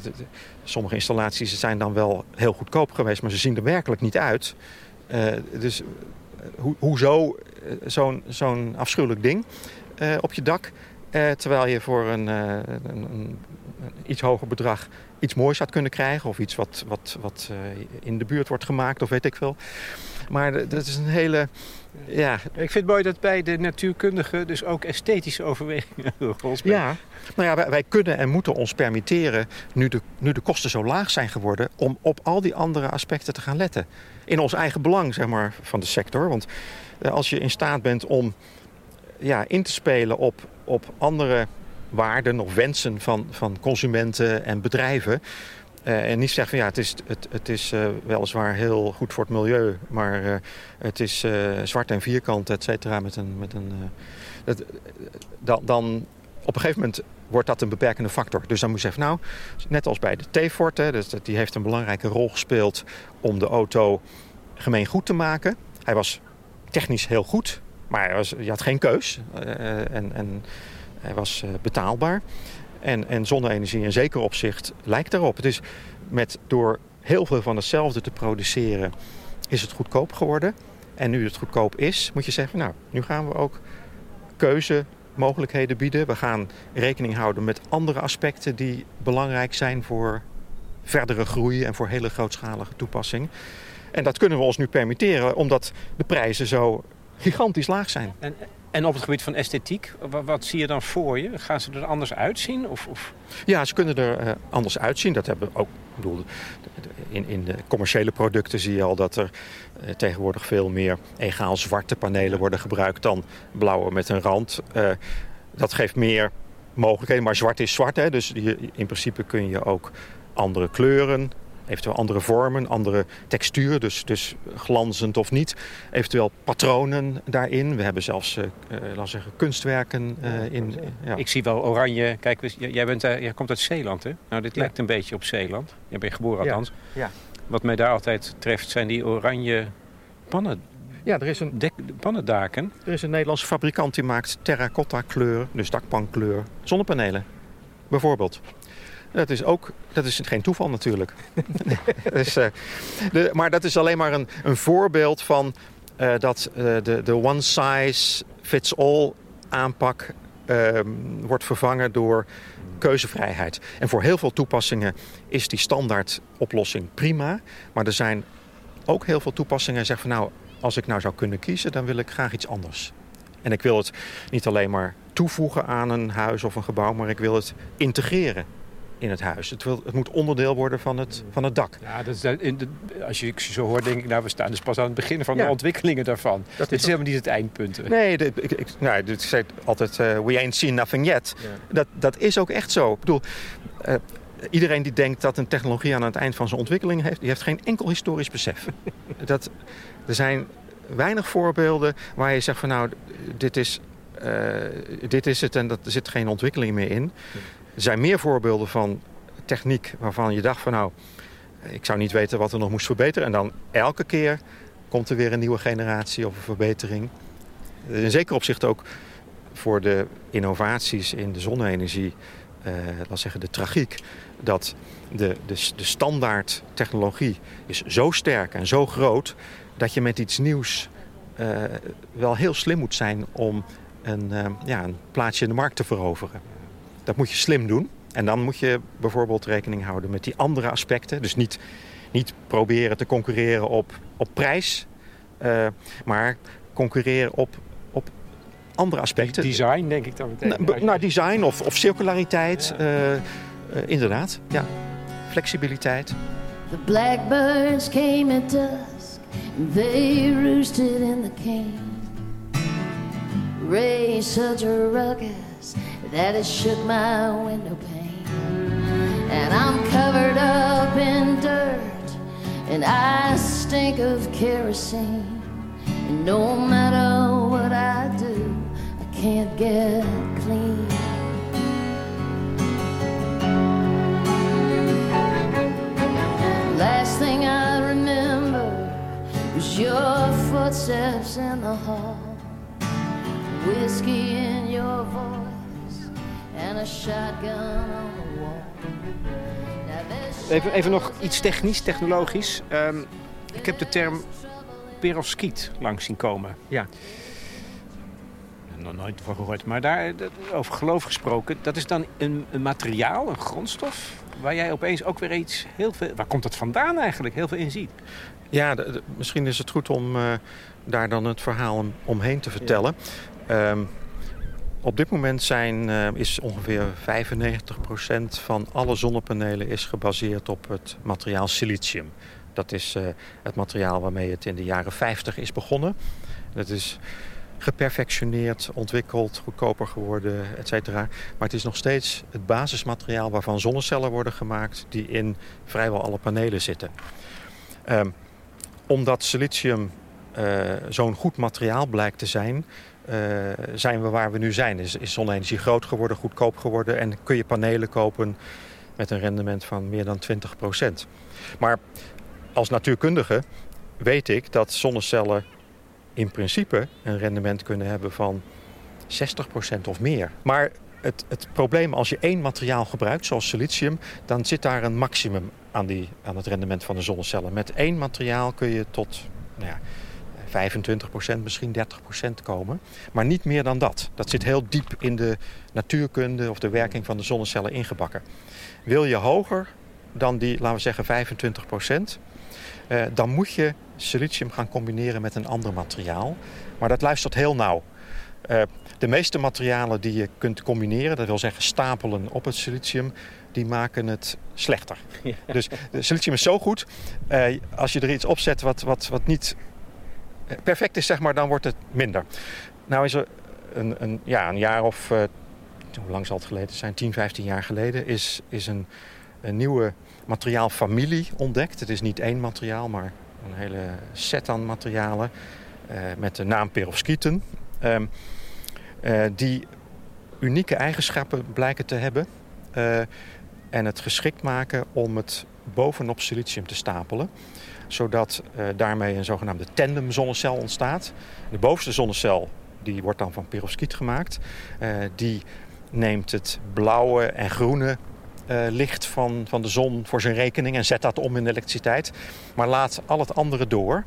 sommige installaties zijn dan wel heel goedkoop geweest, maar ze zien er werkelijk niet uit. Uh, dus ho hoezo zo'n zo'n afschuwelijk ding? Uh, op je dak. Uh, terwijl je voor een, uh, een, een, iets hoger bedrag iets moois had kunnen krijgen. Of iets wat, wat, wat in de buurt wordt gemaakt of weet ik veel. Maar dat is een hele... Ja. Ik vind het mooi dat bij de natuurkundigen dus ook esthetische overwegingen een rol spelen. Ja, nou ja, wij, wij, kunnen en moeten ons permitteren, nu de, nu de kosten zo laag zijn geworden, om op al die andere aspecten te gaan letten. In ons eigen belang, zeg maar, van de sector. Want als je in staat bent om ja, in te spelen op, op andere waarden of wensen van, van consumenten en bedrijven. Uh, en niet zeggen van ja, het is, het, het is uh, weliswaar heel goed voor het milieu, maar uh, het is zwart en vierkant, et cetera. Met een, met een, dat, dan, dan op een gegeven moment wordt dat een beperkende factor. Dus dan moet je zeggen, nou, net als bij de T-Fort, dus die heeft een belangrijke rol gespeeld om de auto gemeen goed te maken. Hij was technisch heel goed, maar was, je had geen keus. Uh, en, en hij was uh, betaalbaar. En, en zonne-energie in zeker opzicht lijkt daarop. Is met, door heel veel van hetzelfde te produceren is het goedkoop geworden. En nu het goedkoop is, moet je zeggen... nou, nu gaan we ook keuzemogelijkheden bieden. We gaan rekening houden met andere aspecten die belangrijk zijn... voor verdere groei en voor hele grootschalige toepassing. En dat kunnen we ons nu permitteren omdat de prijzen zo gigantisch laag zijn. En, en op het gebied van esthetiek, wat, zie je dan voor je? Gaan ze er anders uitzien? Of, of? Ja, ze kunnen er uh, anders uitzien. Dat hebben we ook. Ik bedoel, in, in de commerciële producten zie je al dat er uh, tegenwoordig veel meer egaal zwarte panelen worden gebruikt dan blauwe met een rand. Uh, dat geeft meer mogelijkheden, maar zwart is zwart. Hè? Dus je, in principe kun je ook andere kleuren eventueel andere vormen, andere textuur, dus, dus glanzend of niet. Eventueel patronen daarin. We hebben zelfs, uh, laten zeggen, kunstwerken uh, in. Ja. Ik zie wel oranje. Kijk, jij, bent, jij komt uit Zeeland, hè? Nou, dit ja. lijkt een beetje op Zeeland. Jij bent geboren althans. Ja. ja. Wat mij daar altijd treft zijn die oranje pannen. Ja, er is een Dek, pannendaken. Er is een Nederlandse fabrikant die maakt terracotta kleur, dus dakpankleur, zonnepanelen. Bijvoorbeeld. Dat is ook dat is geen toeval natuurlijk. uh, de, maar dat is alleen maar een, een voorbeeld van uh, dat uh, de, de one size fits all aanpak ehm, wordt vervangen door keuzevrijheid. En voor heel veel toepassingen is die standaard oplossing prima. Maar er zijn ook heel veel toepassingen die zeggen van nou, als ik nou zou kunnen kiezen, dan wil ik graag iets anders. En ik wil het niet alleen maar toevoegen aan een huis of een gebouw, maar ik wil het integreren in het huis. Het, wil, het moet onderdeel worden van het, van het dak. Ja, dat is, in de, als je zo hoort, denk ik, nou, we staan dus pas aan het begin van de ontwikkelingen daarvan. Dat is, helemaal niet het eindpunt. Nee, ik, ik, nou, ik zeg altijd, uh, we ain't seen nothing yet. Dat, dat is ook echt zo. Ik bedoel, uh, iedereen die denkt dat een technologie aan het eind van zijn ontwikkeling heeft, die heeft geen enkel historisch besef. dat, er zijn weinig voorbeelden waar je zegt van nou, dit is, uh, dit is het en dat, er zit geen ontwikkeling meer in. Er zijn meer voorbeelden van techniek waarvan je dacht van nou, ik zou niet weten wat er nog moest verbeteren. En dan elke keer komt er weer een nieuwe generatie of een verbetering. In zeker opzicht ook voor de innovaties in de zonne-energie, uh, laat zeggen de tragiek, dat de, de, de standaard technologie is zo sterk en zo groot dat je met iets nieuws uh, wel heel slim moet zijn om een, uh, ja, een plaatsje in de markt te veroveren. Dat moet je slim doen. En dan moet je bijvoorbeeld rekening houden met die andere aspecten. Dus niet, niet proberen te concurreren op, op prijs, uh, maar concurreren op, op andere aspecten. Design, denk ik dan meteen. Nou, nou design of, of circulariteit. Ja. Uh, uh, inderdaad, ja. Flexibiliteit. The blackbirds came at dusk. They roosted in the cane. Ray such a ruckus that it shook my window pane. And I'm covered up in dirt, and I stink of kerosene. And no matter what I do, I can't get clean. Last thing I remember was your footsteps in the hall, whiskey in your voice, Even, even nog iets technisch, technologisch. Um, ik heb de term perovskiet langs zien komen. Ja. Nog nooit van gehoord. Maar daar, over geloof gesproken, dat is dan een, een materiaal, een grondstof waar jij opeens ook weer iets heel veel. Waar komt dat vandaan eigenlijk? Heel veel in ziet. Ja, de, de, misschien is het goed om uh, daar dan het verhaal om, omheen te vertellen. Ja. Um, op dit moment zijn, uh, is ongeveer 95% van alle zonnepanelen is gebaseerd op het materiaal silicium. Dat is uh, het materiaal waarmee het in de jaren 50 is begonnen. Dat is geperfectioneerd, ontwikkeld, goedkoper geworden, et cetera. Maar het is nog steeds het basismateriaal waarvan zonnecellen worden gemaakt... die in vrijwel alle panelen zitten. Um, omdat silicium uh, zo'n goed materiaal blijkt te zijn... Uh, zijn we waar we nu zijn. Is, is zonne-energie groot geworden, goedkoop geworden... en kun je panelen kopen met een rendement van meer dan 20 procent. Maar als natuurkundige weet ik dat zonnecellen in principe een rendement kunnen hebben van 60% of meer. Maar het, het, probleem als je één materiaal gebruikt, zoals silicium, dan zit daar een maximum aan, die, aan het rendement van de zonnecellen. Met één materiaal kun je tot nou ja, 25%, misschien 30% komen. Maar niet meer dan dat. Dat zit heel diep in de natuurkunde of de werking van de zonnecellen ingebakken. Wil je hoger dan die, laten we zeggen, 25%, uh, dan moet je silicium gaan combineren met een ander materiaal. Maar dat luistert heel nauw. Uh, de meeste materialen die je kunt combineren, dat wil zeggen stapelen op het silicium, die maken het slechter. Ja. Dus de silicium is zo goed, uh, als je er iets opzet wat, wat, wat niet perfect is, zeg maar, dan wordt het minder. Nou is er een, een, ja, een jaar of, uh, hoe lang zal het geleden zijn, 10, 15 jaar geleden, is, is een, nieuwe materiaalfamilie ontdekt. Het is niet één materiaal, maar een hele set aan materialen uh, met de naam perovskieten. Uh, die unieke eigenschappen blijken te hebben en het geschikt maken om het bovenop silicium te stapelen zodat uh, daarmee een zogenaamde tandem zonnecel ontstaat. De bovenste zonnecel die wordt dan van perovskiet gemaakt. Uh, die neemt het blauwe en groene uh, licht van, van de zon voor zijn rekening en zet dat om in elektriciteit. Maar laat al het andere door.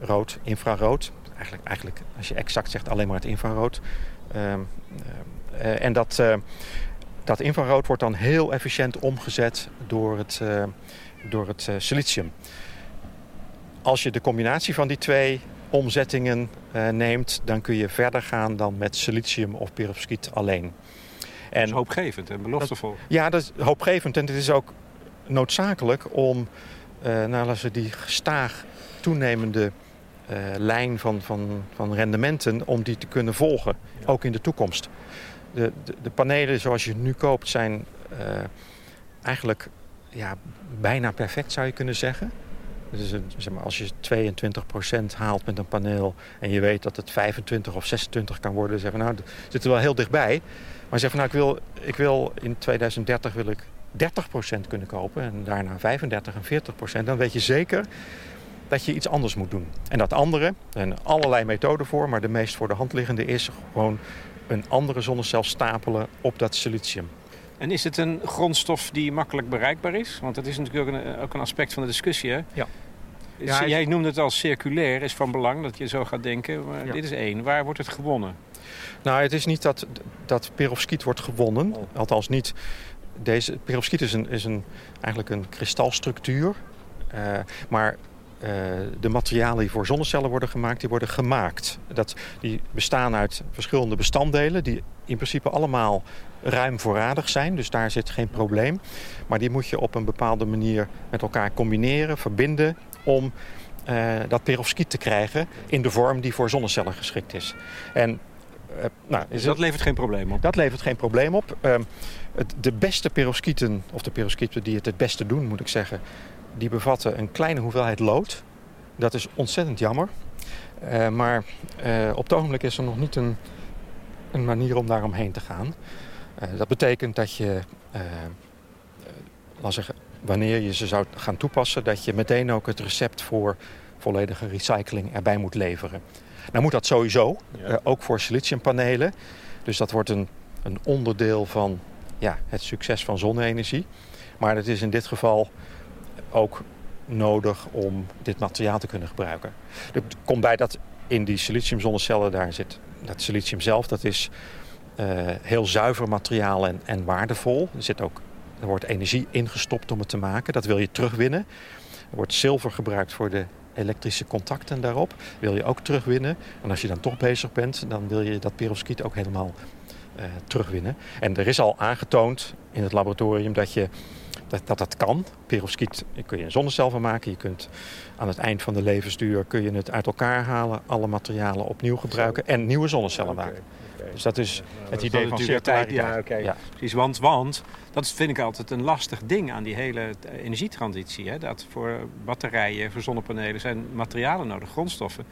Rood, infrarood. Eigenlijk, eigenlijk als je exact zegt alleen maar het infrarood. Uh, en dat, dat infrarood wordt dan heel efficiënt omgezet door het, door het silicium. Als je de combinatie van die twee omzettingen neemt, dan kun je verder gaan dan met silicium of perovskiet alleen. En, dat is hoopgevend en beloftevol. ja, dat is hoopgevend en het is ook noodzakelijk om uh, nou, die gestaag toenemende uh, lijn van, van, van rendementen om die te kunnen volgen, ook in de toekomst. De, de, de, panelen zoals je nu koopt zijn uh, eigenlijk ja, bijna perfect zou je kunnen zeggen. Dus zeg maar, als je 22% haalt met een paneel en je weet dat het 25 of 26 kan worden, zeg nou, zit er wel heel dichtbij. Maar zeg van nou, ik wil, ik wil in 2030 wil ik 30% kunnen kopen en daarna 35 en 40%, dan weet je zeker dat je iets anders moet doen. En dat andere, er zijn allerlei methoden voor, maar de meest voor de hand liggende is gewoon een andere zonnecel stapelen op dat silicium. En is het een grondstof die makkelijk bereikbaar is? Want dat is natuurlijk ook een, ook een aspect van de discussie. Hè? Ja. Ja jij noemde het als circulair, is van belang dat je zo gaat denken. Maar dit is één. Waar wordt het gewonnen? Nou, het is niet dat, dat perovskiet wordt gewonnen. Oh. Althans niet. Deze perovskiet is, een, is een, eigenlijk een kristalstructuur. Uh, maar uh, de materialen die voor zonnecellen worden gemaakt, die worden gemaakt. Dat, die bestaan uit verschillende bestanddelen die in principe allemaal ruim voorradig zijn. Dus daar zit geen probleem. Maar die moet je op een bepaalde manier met elkaar combineren, verbinden... om uh, dat perovskiet te krijgen in de vorm die voor zonnecellen geschikt is. En, uh, nou, is dat levert geen probleem op? Dat levert geen probleem op. Uh, het, de beste perovskieten, of de perovskieten die het het beste doen, moet ik zeggen die bevatten een kleine hoeveelheid lood. Dat is ontzettend jammer. Uh, maar op het ogenblik is er nog niet een, een manier om daar omheen te gaan. Dat betekent dat je, laat zeggen, wanneer je ze zou gaan toepassen, dat je meteen ook het recept voor volledige recycling erbij moet leveren. Nou moet dat sowieso, ja. ook voor siliciumpanelen. Dus dat wordt een, een onderdeel van ja, het succes van zonne-energie. Maar het is in dit geval ook nodig om dit materiaal te kunnen gebruiken. Er komt bij dat in die siliciumzonnecellen daar zit dat silicium zelf, dat is uh, heel zuiver materiaal en, en waardevol. Er, zit ook, er wordt energie ingestopt om het te maken. Dat wil je terugwinnen. Er wordt zilver gebruikt voor de elektrische contacten daarop. Wil je ook terugwinnen. En als je dan toch bezig bent, dan wil je dat perovskiet ook helemaal uh, terugwinnen. En er is al aangetoond in het laboratorium dat je dat, dat dat kan. Perovskiet kun je een zonnecel van maken. Je kunt aan het eind van de levensduur kun je het uit elkaar halen, alle materialen opnieuw gebruiken en nieuwe zonnecellen maken. Dus dat is het idee van circulariteit. Ja, okay. ja, precies. Want, want dat vind ik altijd een lastig ding aan die hele energietransitie. Hè? Dat voor batterijen, voor zonnepanelen zijn materialen nodig, grondstoffen.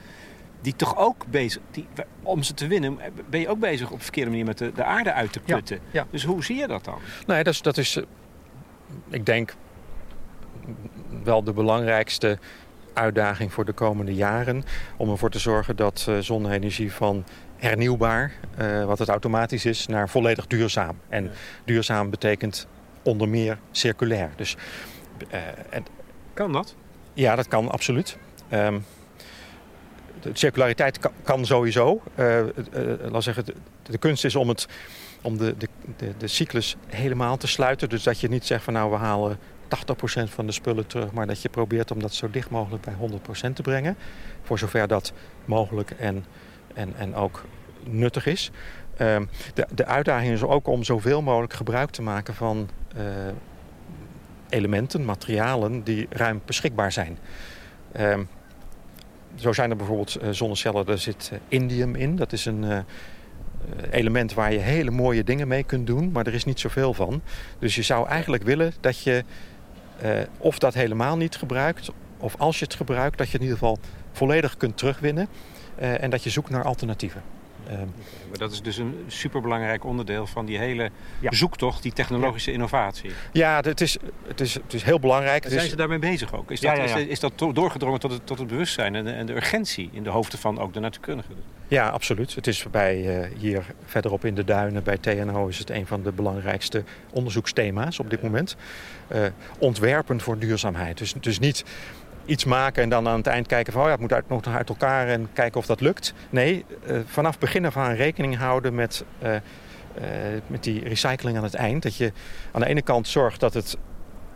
Die toch ook bezig, die, om ze te winnen, ben je ook bezig op een verkeerde manier met de, de aarde uit te putten. Ja, Dus hoe zie je dat dan? Nou dat is, dat is ik denk wel de belangrijkste uitdaging voor de komende jaren. Om ervoor te zorgen dat zonne-energie van hernieuwbaar, uh, wat het automatisch is, naar volledig duurzaam. En duurzaam betekent onder meer circulair. Dus, uh, en, kan dat? Ja, dat kan absoluut. Um, de circulariteit kan, kan sowieso. laat zeggen, de, de kunst is om het om de, de, de, de cyclus helemaal te sluiten. Dus dat je niet zegt van nou we halen 80% van de spullen terug, maar dat je probeert om dat zo dicht mogelijk bij 100% te brengen. Voor zover dat mogelijk en, en, en ook nuttig is. Uh, de, de uitdaging is ook om zoveel mogelijk gebruik te maken van uh, elementen, materialen die ruim beschikbaar zijn. Uh, zo zijn er bijvoorbeeld uh, zonnecellen, daar zit indium in. Dat is een eh, element waar je hele mooie dingen mee kunt doen, maar er is niet zoveel van. Dus je zou eigenlijk willen dat je of dat helemaal niet gebruikt, of als je het gebruikt, dat je in ieder geval volledig kunt terugwinnen uh, en dat je zoekt naar alternatieven. Ehm, maar dat is dus een superbelangrijk onderdeel van die hele ja. zoektocht, die technologische innovatie. Ja, het is, het is, het is heel belangrijk. zijn ze daarmee bezig ook? Is dat, ja, is, is, dat doorgedrongen tot het, tot het bewustzijn en de, en de urgentie in de hoofden van ook de natuurkundigen? Ja, absoluut. Het is bij, uh, hier verderop in de duinen bij TNO is het een van de belangrijkste onderzoeksthema's op dit moment. Uh, ontwerpen voor duurzaamheid. Dus, dus niet iets maken en dan aan het eind kijken van... oh ja, het moet uit, nog uit elkaar en kijken of dat lukt. Nee, uh, vanaf begin aan rekening houden met, uh, uh, met die recycling aan het eind. Dat je aan de ene kant zorgt dat het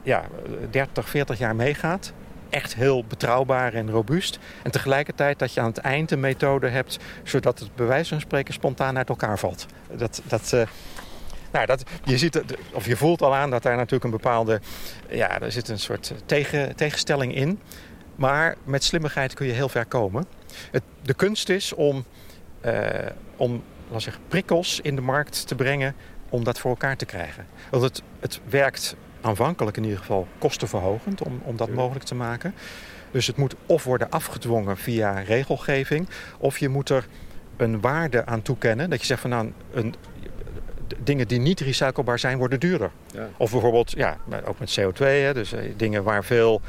ja, 30, 40 jaar meegaat. echt heel betrouwbaar en robuust. En tegelijkertijd dat je aan het eind een methode hebt... zodat het bij van spreken spontaan uit elkaar valt. Dat, dat, nou, dat, je, ziet, of je voelt al aan dat daar natuurlijk een bepaalde... Ja, er zit een soort tegen, tegenstelling in. Maar met slimmigheid kun je heel ver komen. Het, de kunst is om, uh, om laat zeggen, prikkels in de markt te brengen om dat voor elkaar te krijgen. Want het, het werkt aanvankelijk in ieder geval kostenverhogend om, om dat mogelijk te maken. Dus het moet of worden afgedwongen via regelgeving, of je moet er een waarde aan toekennen. Dat je zegt van nou, een, dingen die niet recyclebaar zijn, worden duurder. Ja. Of bijvoorbeeld, ja, ook met CO2, hè, dus eh, dingen waar veel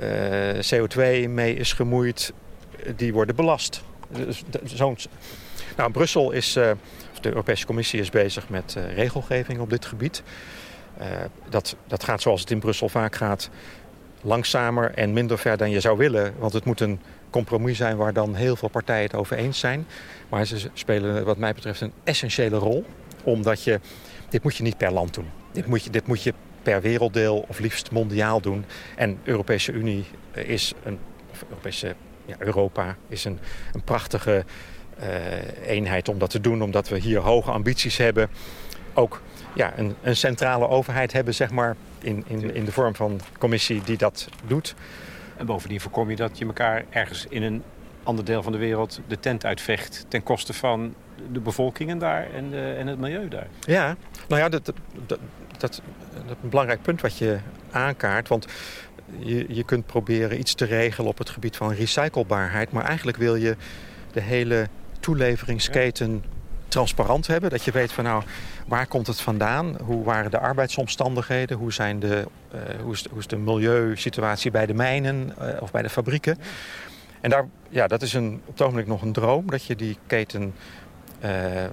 uh, CO2 mee is gemoeid, die worden belast. Dus, zo'n nou, Brussel is, uh, de Europese Commissie is bezig met uh, regelgeving op dit gebied. Dat, dat gaat zoals het in Brussel vaak gaat, langzamer en minder ver dan je zou willen. Want het moet een compromis zijn waar dan heel veel partijen het over eens zijn. Maar ze spelen wat mij betreft een essentiële rol. Omdat je, dit moet je niet per land doen. Dit moet je, dit moet je per werelddeel of liefst mondiaal doen. En de Europese Unie is een, of Europese, ja, Europa is een, een prachtige uh, eenheid om dat te doen. Omdat we hier hoge ambities hebben. Ook ja, een, een centrale overheid hebben, zeg maar, in, in, in de vorm van commissie die dat doet. En bovendien voorkom je dat je elkaar ergens in een ander deel van de wereld de tent uitvecht... ten koste van de bevolkingen daar en, de, en het milieu daar. Ja, nou ja, dat, dat, dat, is een belangrijk punt wat je aankaart. Want je, je kunt proberen iets te regelen op het gebied van recyclebaarheid... maar eigenlijk wil je de hele toeleveringsketen transparant hebben. Dat je weet van nou, waar komt het vandaan? Hoe waren de arbeidsomstandigheden? Hoe, zijn de, uh, hoe, is, hoe is de milieusituatie bij de mijnen uh, of bij de fabrieken? En daar, ja, dat is een, op het ogenblik nog een droom. Dat je die keten uh,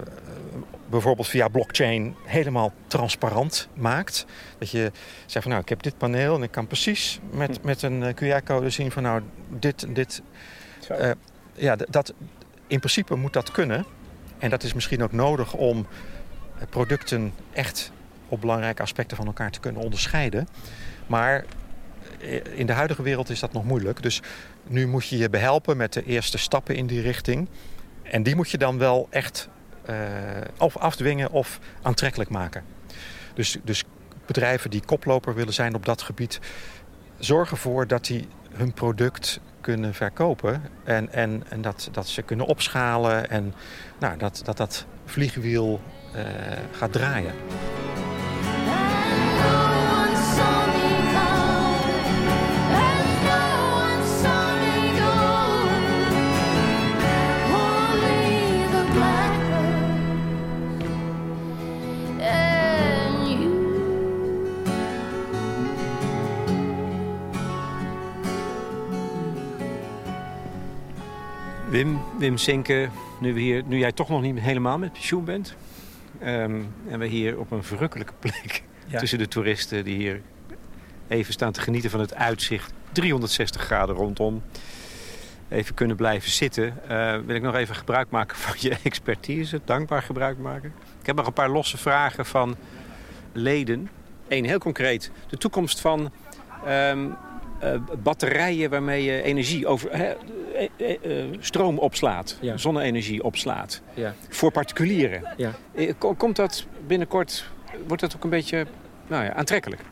bijvoorbeeld via blockchain helemaal transparant maakt. Dat je zegt van nou, ik heb dit paneel en ik kan precies met, met een QR-code zien van nou, dit, dit... ja, dat, in principe moet dat kunnen. En dat is misschien ook nodig om producten echt op belangrijke aspecten van elkaar te kunnen onderscheiden. Maar eh, in de huidige wereld is dat nog moeilijk. Dus nu moet je je behelpen met de eerste stappen in die richting. En die moet je dan wel echt uh, of afdwingen of aantrekkelijk maken. Dus, dus bedrijven die koploper willen zijn op dat gebied... zorgen ervoor dat die hun product kunnen verkopen. En, en, en dat, dat ze kunnen opschalen en nou, dat, dat dat vliegwiel uh, gaat draaien. Wim, Sinke, nu, we hier, nu jij toch nog niet helemaal met pensioen bent... Um, en we hier op een verrukkelijke plek tussen de toeristen... die hier even staan te genieten van het uitzicht. 360 graden rondom. Even kunnen blijven zitten. Uh, wil ik nog even gebruik maken van je expertise. Dankbaar gebruik maken. Ik heb nog een paar losse vragen van leden. Eén heel concreet. De toekomst van um, uh, batterijen waarmee je energie over, uh, stroom opslaat, ja. zonne-energie opslaat. Ja. Voor particulieren. Ja. Komt dat binnenkort, wordt dat ook een beetje nou ja, aantrekkelijk?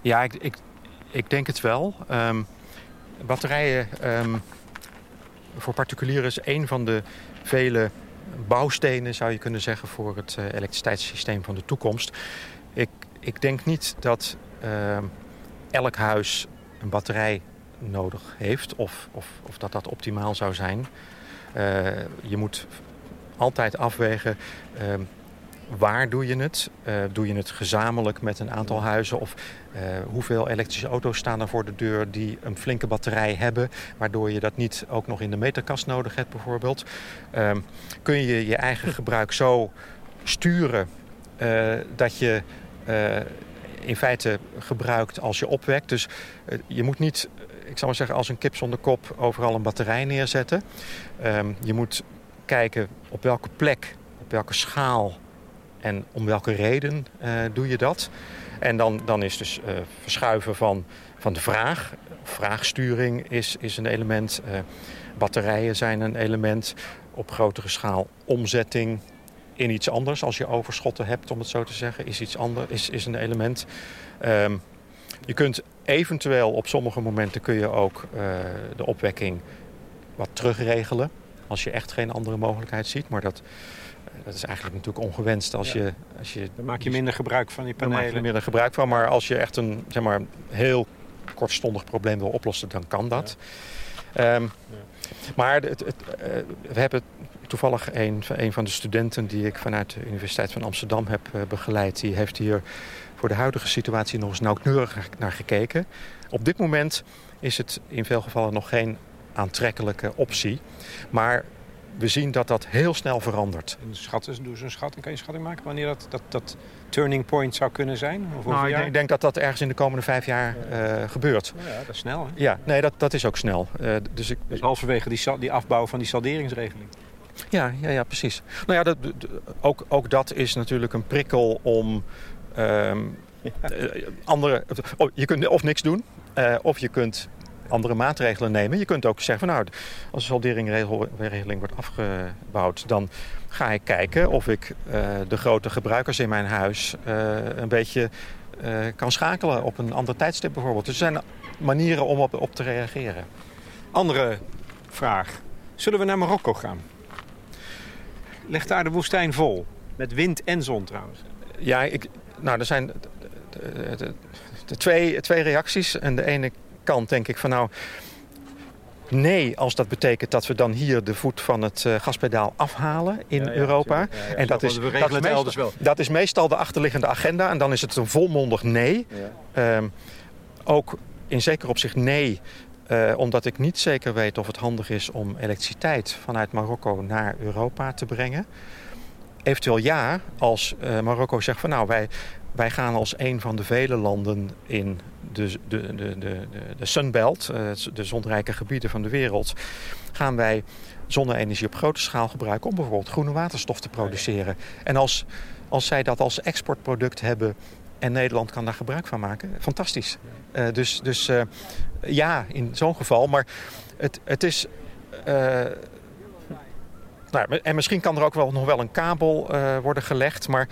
Ja, ik, ik, ik denk het wel. Um, batterijen um, voor particulieren is een van de vele bouwstenen, zou je kunnen zeggen, voor het elektriciteitssysteem van de toekomst. Ik, ik denk niet dat uh, elk huis een batterij nodig heeft of, of, of dat dat optimaal zou zijn. Uh, je moet altijd afwegen uh, waar doe je het? Uh, doe je het gezamenlijk met een aantal huizen? Of hoeveel elektrische auto's staan er voor de deur die een flinke batterij hebben... waardoor je dat niet ook nog in de meterkast nodig hebt bijvoorbeeld? Ehm, kun je je eigen gebruik zo sturen dat je in feite gebruikt als je opwekt. Dus uh, je moet niet, ik zal maar zeggen, als een kip zonder kop overal een batterij neerzetten. Um, je moet kijken op welke plek, op welke schaal en om welke reden uh, doe je dat. En dan, dan is dus verschuiven van, van de vraag. Vraagsturing is, is een element. batterijen zijn een element. Op grotere schaal omzetting in iets anders. Als je overschotten hebt, om het zo te zeggen, is iets anders, is, is een element. Um, je kunt eventueel op sommige momenten kun je ook uh, de opwekking wat terugregelen. Als je echt geen andere mogelijkheid ziet. Maar dat, eh, dat is eigenlijk natuurlijk ongewenst. Als je, als je, Dan maak je minder gebruik van die panelen. Maak je minder gebruik van. Maar als je echt een zeg maar, heel kortstondig probleem wil oplossen, dan kan dat. Ja. Um, ja. Maar het, het, uh, we hebben toevallig een, een van de studenten die ik vanuit de Universiteit van Amsterdam heb uh, begeleid. Die heeft hier voor de huidige situatie nog eens nauwkeurig naar gekeken. Op dit moment is het in veel gevallen nog geen aantrekkelijke optie. Maar we zien dat dat heel snel verandert. En schatten, doe zo'n schatting. Kan je schatting maken wanneer dat, dat, dat turning point zou kunnen zijn? Of nou, ik denk, ik, denk, dat dat ergens in de komende vijf jaar uh, gebeurt. Nou ja, dat is snel. Hè? Ja, nee, dat, dat is ook snel. Uh, dus ik, dus halverwege die, die afbouw van die salderingsregeling. Ja, ja, ja precies. Nou ja, dat, ook, ook dat is natuurlijk een prikkel om um, andere... Oh, je kunt of niks doen, uh, of je kunt andere maatregelen nemen. Je kunt ook zeggen van nou, als de salderingregeling wordt afgebouwd... dan ga ik kijken of ik uh, de grote gebruikers in mijn huis uh, een beetje kan schakelen op een ander tijdstip bijvoorbeeld. Dus er zijn manieren om op, op te reageren. Andere vraag. Zullen we naar Marokko gaan? Ligt daar de woestijn vol? Met wind en zon trouwens. Ja, ik, nou, er zijn de, de, de, twee, twee reacties. En de ene kant denk ik van nou... Nee, als dat betekent dat we dan hier de voet van het uh, gaspedaal afhalen in ja, ja, Europa. Ja, en dat is, dat, is meestal, dat is meestal de achterliggende agenda. En dan is het een volmondig nee. Um, ook in zeker opzicht nee uh, omdat ik niet zeker weet of het handig is om elektriciteit vanuit Marokko naar Europa te brengen. Eventueel ja, als uh, Marokko zegt van nou wij, wij gaan als een van de vele landen in de, de, de, de, de Sunbelt, uh, de zonrijke gebieden van de wereld, gaan wij zonne-energie op grote schaal gebruiken om bijvoorbeeld groene waterstof te produceren. En als, als zij dat als exportproduct hebben en Nederland kan daar gebruik van maken. Fantastisch. Dus dus ja, in zo'n geval. Maar het, het is... Uh, nou, en misschien kan er ook wel nog wel een kabel worden gelegd. Maar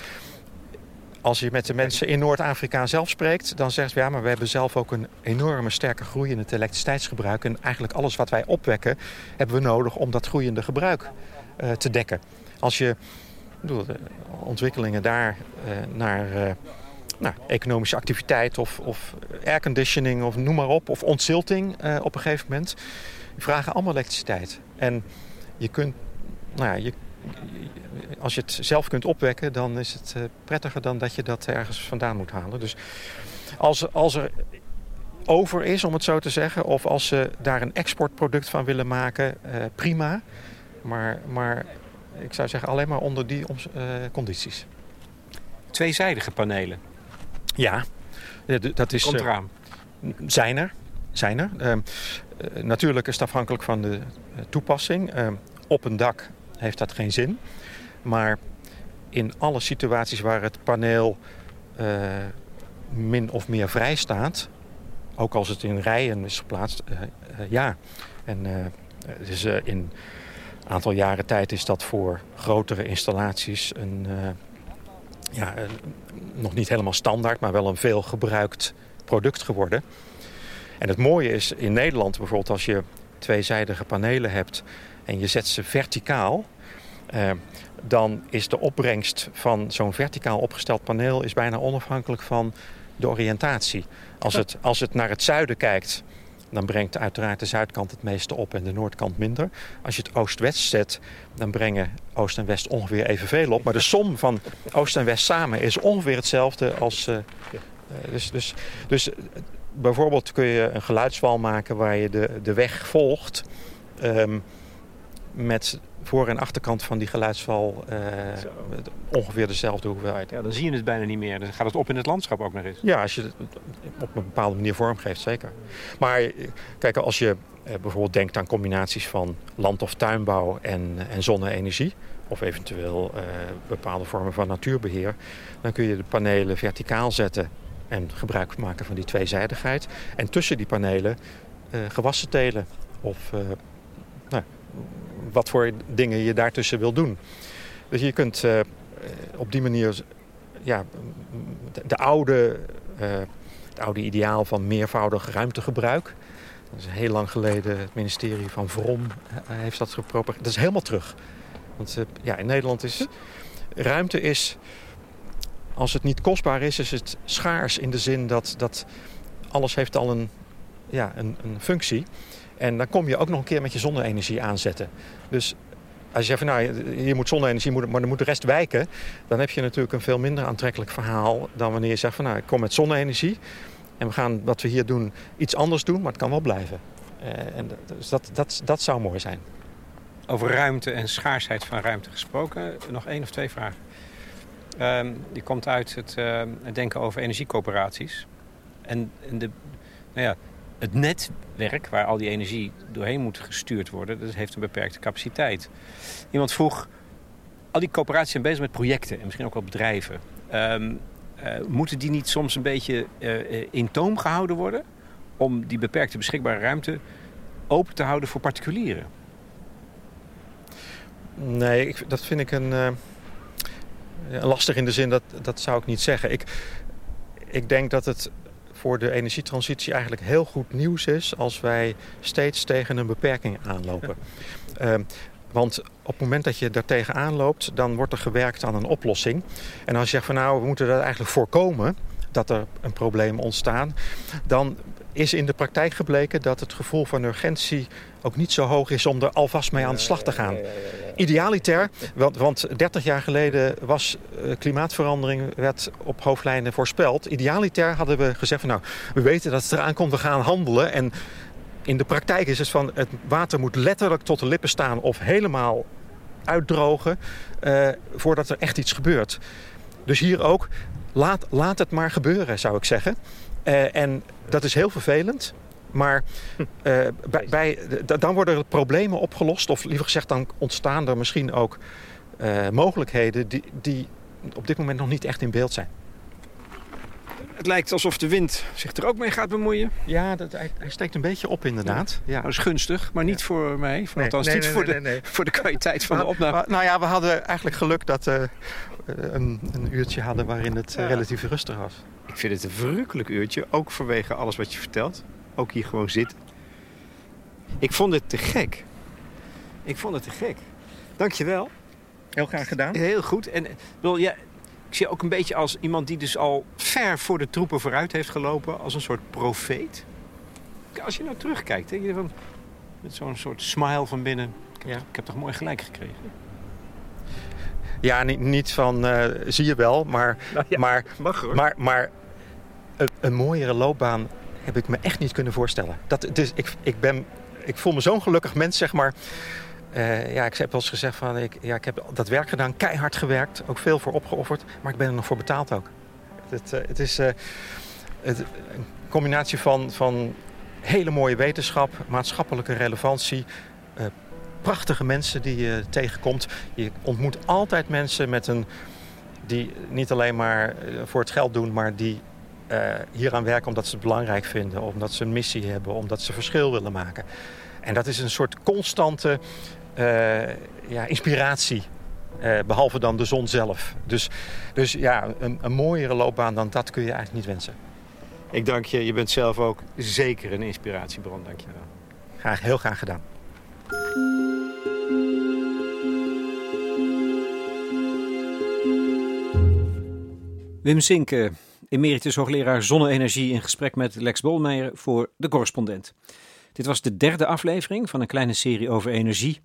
als je met de mensen in Noord-Afrika zelf spreekt... dan zegt ja, maar we hebben zelf ook een enorme sterke groei in het elektriciteitsgebruik. En eigenlijk alles wat wij opwekken hebben we nodig om dat groeiende gebruik te dekken. Als je bedoel, de ontwikkelingen daar naar nou, economische activiteit of, of airconditioning of noem maar op. Of ontzilting uh, op een gegeven moment. Die vragen allemaal elektriciteit. En je kunt, nou ja, je, als je het zelf kunt opwekken, dan is het uh, prettiger dan dat je dat ergens vandaan moet halen. Dus als, als er over is, om het zo te zeggen, of als ze daar een exportproduct van willen maken, uh, prima. Maar, maar ik zou zeggen alleen maar onder die condities. Tweezijdige panelen. Ja, dat is... Komt eraan. Uh, zijn er. Zijn er. Uh, uh, natuurlijk is het afhankelijk van de toepassing. Ehm, op een dak heeft dat geen zin. Maar in alle situaties waar het paneel min of meer vrij staat... ook als het in rijen is geplaatst, ja. En dus, in een aantal jaren tijd is dat voor grotere installaties... een ja, nog niet helemaal standaard, maar wel een veel gebruikt product geworden. En het mooie is in Nederland bijvoorbeeld als je tweezijdige panelen hebt en je zet ze verticaal, eh, dan is de opbrengst van zo'n verticaal opgesteld paneel is bijna onafhankelijk van de oriëntatie. Als het, als het naar het zuiden kijkt, dan brengt uiteraard de zuidkant het meeste op en de noordkant minder. Als je het oost-west zet, dan brengen oost en west ongeveer evenveel op. Maar de som van oost en west samen is ongeveer hetzelfde als... Uh, dus, dus, dus bijvoorbeeld kun je een geluidswal maken waar je de, de weg volgt... Um, met voor- en achterkant van die geluidsval uh, ongeveer dezelfde hoeveelheid. Ja, dan zie je het bijna niet meer. Dan gaat het op in het landschap ook nog eens. Ja, als je het op een bepaalde manier vormgeeft, zeker. Maar kijk, als je uh, bijvoorbeeld denkt aan combinaties van land- of tuinbouw en, en zonne-energie... of eventueel uh, bepaalde vormen van natuurbeheer... dan kun je de panelen verticaal zetten En gebruik maken van die tweezijdigheid. En tussen die panelen gewassen telen. Of nou, wat voor dingen je daartussen wil doen. Dus je kunt op die manier ja, de, oude, het oude ideaal van meervoudig ruimtegebruik dat is heel lang geleden. Het ministerie van Vrom eh, heeft dat gepropageerd. Dat is helemaal terug. Want eh, ja, in Nederland is ruimte is, als het niet kostbaar is, is het schaars in de zin dat, dat alles heeft al een, ja, een, een functie. En dan kom je ook nog een keer met je zonne-energie aanzetten. Dus als je zegt van nou, je moet zonne-energie, maar dan moet de rest wijken. Dan heb je natuurlijk een veel minder aantrekkelijk verhaal dan wanneer je zegt van nou, ik kom met zonne-energie. En we gaan wat we hier doen iets anders doen, maar het kan wel blijven. Uh, en dus dat, dat, dat zou mooi zijn. Over ruimte en schaarsheid van ruimte gesproken. Nog één of twee vragen. Die komt uit het, uh, het, denken over energiecoöperaties. En, en de, nou ja, het netwerk waar al die energie doorheen moet gestuurd worden... dat heeft een beperkte capaciteit. Iemand vroeg... al die coöperaties zijn bezig met projecten en misschien ook wel bedrijven. Um, uh, moeten die niet soms een beetje uh, in toom gehouden worden... om die beperkte beschikbare ruimte open te houden voor particulieren? Nee, ik, dat vind ik een, uh, lastig in de zin dat dat zou ik niet zeggen. Ik, ik denk dat het voor de energietransitie eigenlijk heel goed nieuws is als wij steeds tegen een beperking aanlopen. Ja. Uh, want op het moment dat je daar tegenaan loopt, dan wordt er gewerkt aan een oplossing. En als je zegt van nou, we moeten dat eigenlijk voorkomen dat er een probleem ontstaat, dan is in de praktijk gebleken dat het gevoel van urgentie ook niet zo hoog is om er alvast mee aan de slag te gaan. Idealiter, want, want 30 jaar geleden was uh, klimaatverandering werd op hoofdlijnen voorspeld. Idealiter hadden we gezegd van nou, we weten dat het eraan komt, we gaan handelen. En in de praktijk is het van het water moet letterlijk tot de lippen staan of helemaal uitdrogen uh, voordat er echt iets gebeurt. Dus hier ook, laat, laat het maar gebeuren zou ik zeggen. Uh, en dat is heel vervelend. Maar uh, bij, bij, dan worden er problemen opgelost. Of liever gezegd, dan ontstaan er misschien ook mogelijkheden die, die op dit moment nog niet echt in beeld zijn. Het lijkt alsof de wind zich er ook mee gaat bemoeien. Ja, dat, hij, hij steekt een beetje op inderdaad. Ja. Dat is gunstig, maar niet voor mij. Voor, nee, althans nee, niet nee, voor, de, voor de kwaliteit van de opname. nou ja, we hadden eigenlijk geluk dat we uh, een, een, uurtje hadden waarin het ja. relatief rustig was. Ik vind het een verrukkelijk uurtje, ook vanwege alles wat je vertelt. Ook hier gewoon zitten. Ik vond het te gek. Ik vond het te gek. Dankjewel. Heel graag gedaan. Heel goed. En wil ja, ik zie ook een beetje als iemand die dus al ver voor de troepen vooruit heeft gelopen. Als een soort profeet. Als je nou terugkijkt, denk je van, met zo'n soort smile van binnen. Ik heb, ja. ik heb toch mooi gelijk gekregen. Ja, niet, niet van uh, zie je wel, maar, nou ja, maar, mag hoor. maar, maar een, een, mooiere loopbaan heb ik me echt niet kunnen voorstellen. Dat, dus ik, ik, ben, ik voel me zo'n gelukkig mens, zeg maar. Uh, ja, ik heb wel eens gezegd van ik, ja, ik heb dat werk gedaan, keihard gewerkt, ook veel voor opgeofferd, maar ik ben er nog voor betaald ook. Het, uh, het is uh, het, een combinatie van, van hele mooie wetenschap, maatschappelijke relevantie, prachtige mensen die je tegenkomt. Je ontmoet altijd mensen met een, die niet alleen maar voor het geld doen, maar die hier aan werken omdat ze het belangrijk vinden, omdat ze een missie hebben, omdat ze verschil willen maken. En dat is een soort constante ja, inspiratie. Uh, behalve dan de zon zelf. Dus, dus ja, een, een mooiere loopbaan dan dat kun je eigenlijk niet wensen. Ik dank je. Je bent zelf ook zeker een inspiratiebron. Dank je wel. Graag, heel graag gedaan. Wim Zinke, emeritus hoogleraar zonne-energie... in gesprek met Lex Bolmeijer voor De Correspondent. Dit was de derde aflevering van een kleine serie over energie.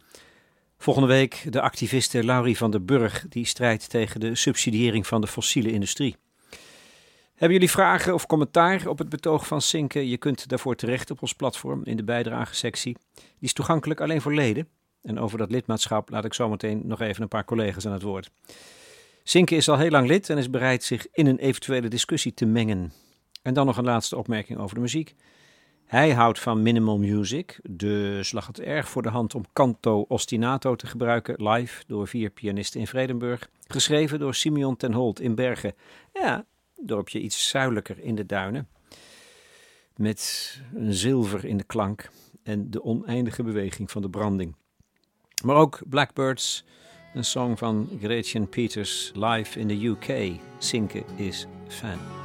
Volgende week de activiste Laurie van der Burg, die strijdt tegen de subsidiëring van de fossiele industrie. Hebben jullie vragen of commentaar op het betoog van Sinke? Je kunt daarvoor terecht op ons platform in de bijdragesectie. Die is toegankelijk alleen voor leden. En over dat lidmaatschap laat ik zometeen nog even een paar collega's aan het woord. Sinke is al heel lang lid en is bereid zich in een eventuele discussie te mengen. En dan nog een laatste opmerking over de muziek. Hij houdt van minimal music, dus lag het erg voor de hand om canto ostinato te gebruiken, live door vier pianisten in Vredenburg, geschreven door Simeon ten Holt in Bergen. Ja, dorpje iets zuidelijker in de duinen. Met een zilver in de klank en de oneindige beweging van de branding. Maar ook Blackbirds, een song van Gretchen Peters live in de UK. Sinke is fan.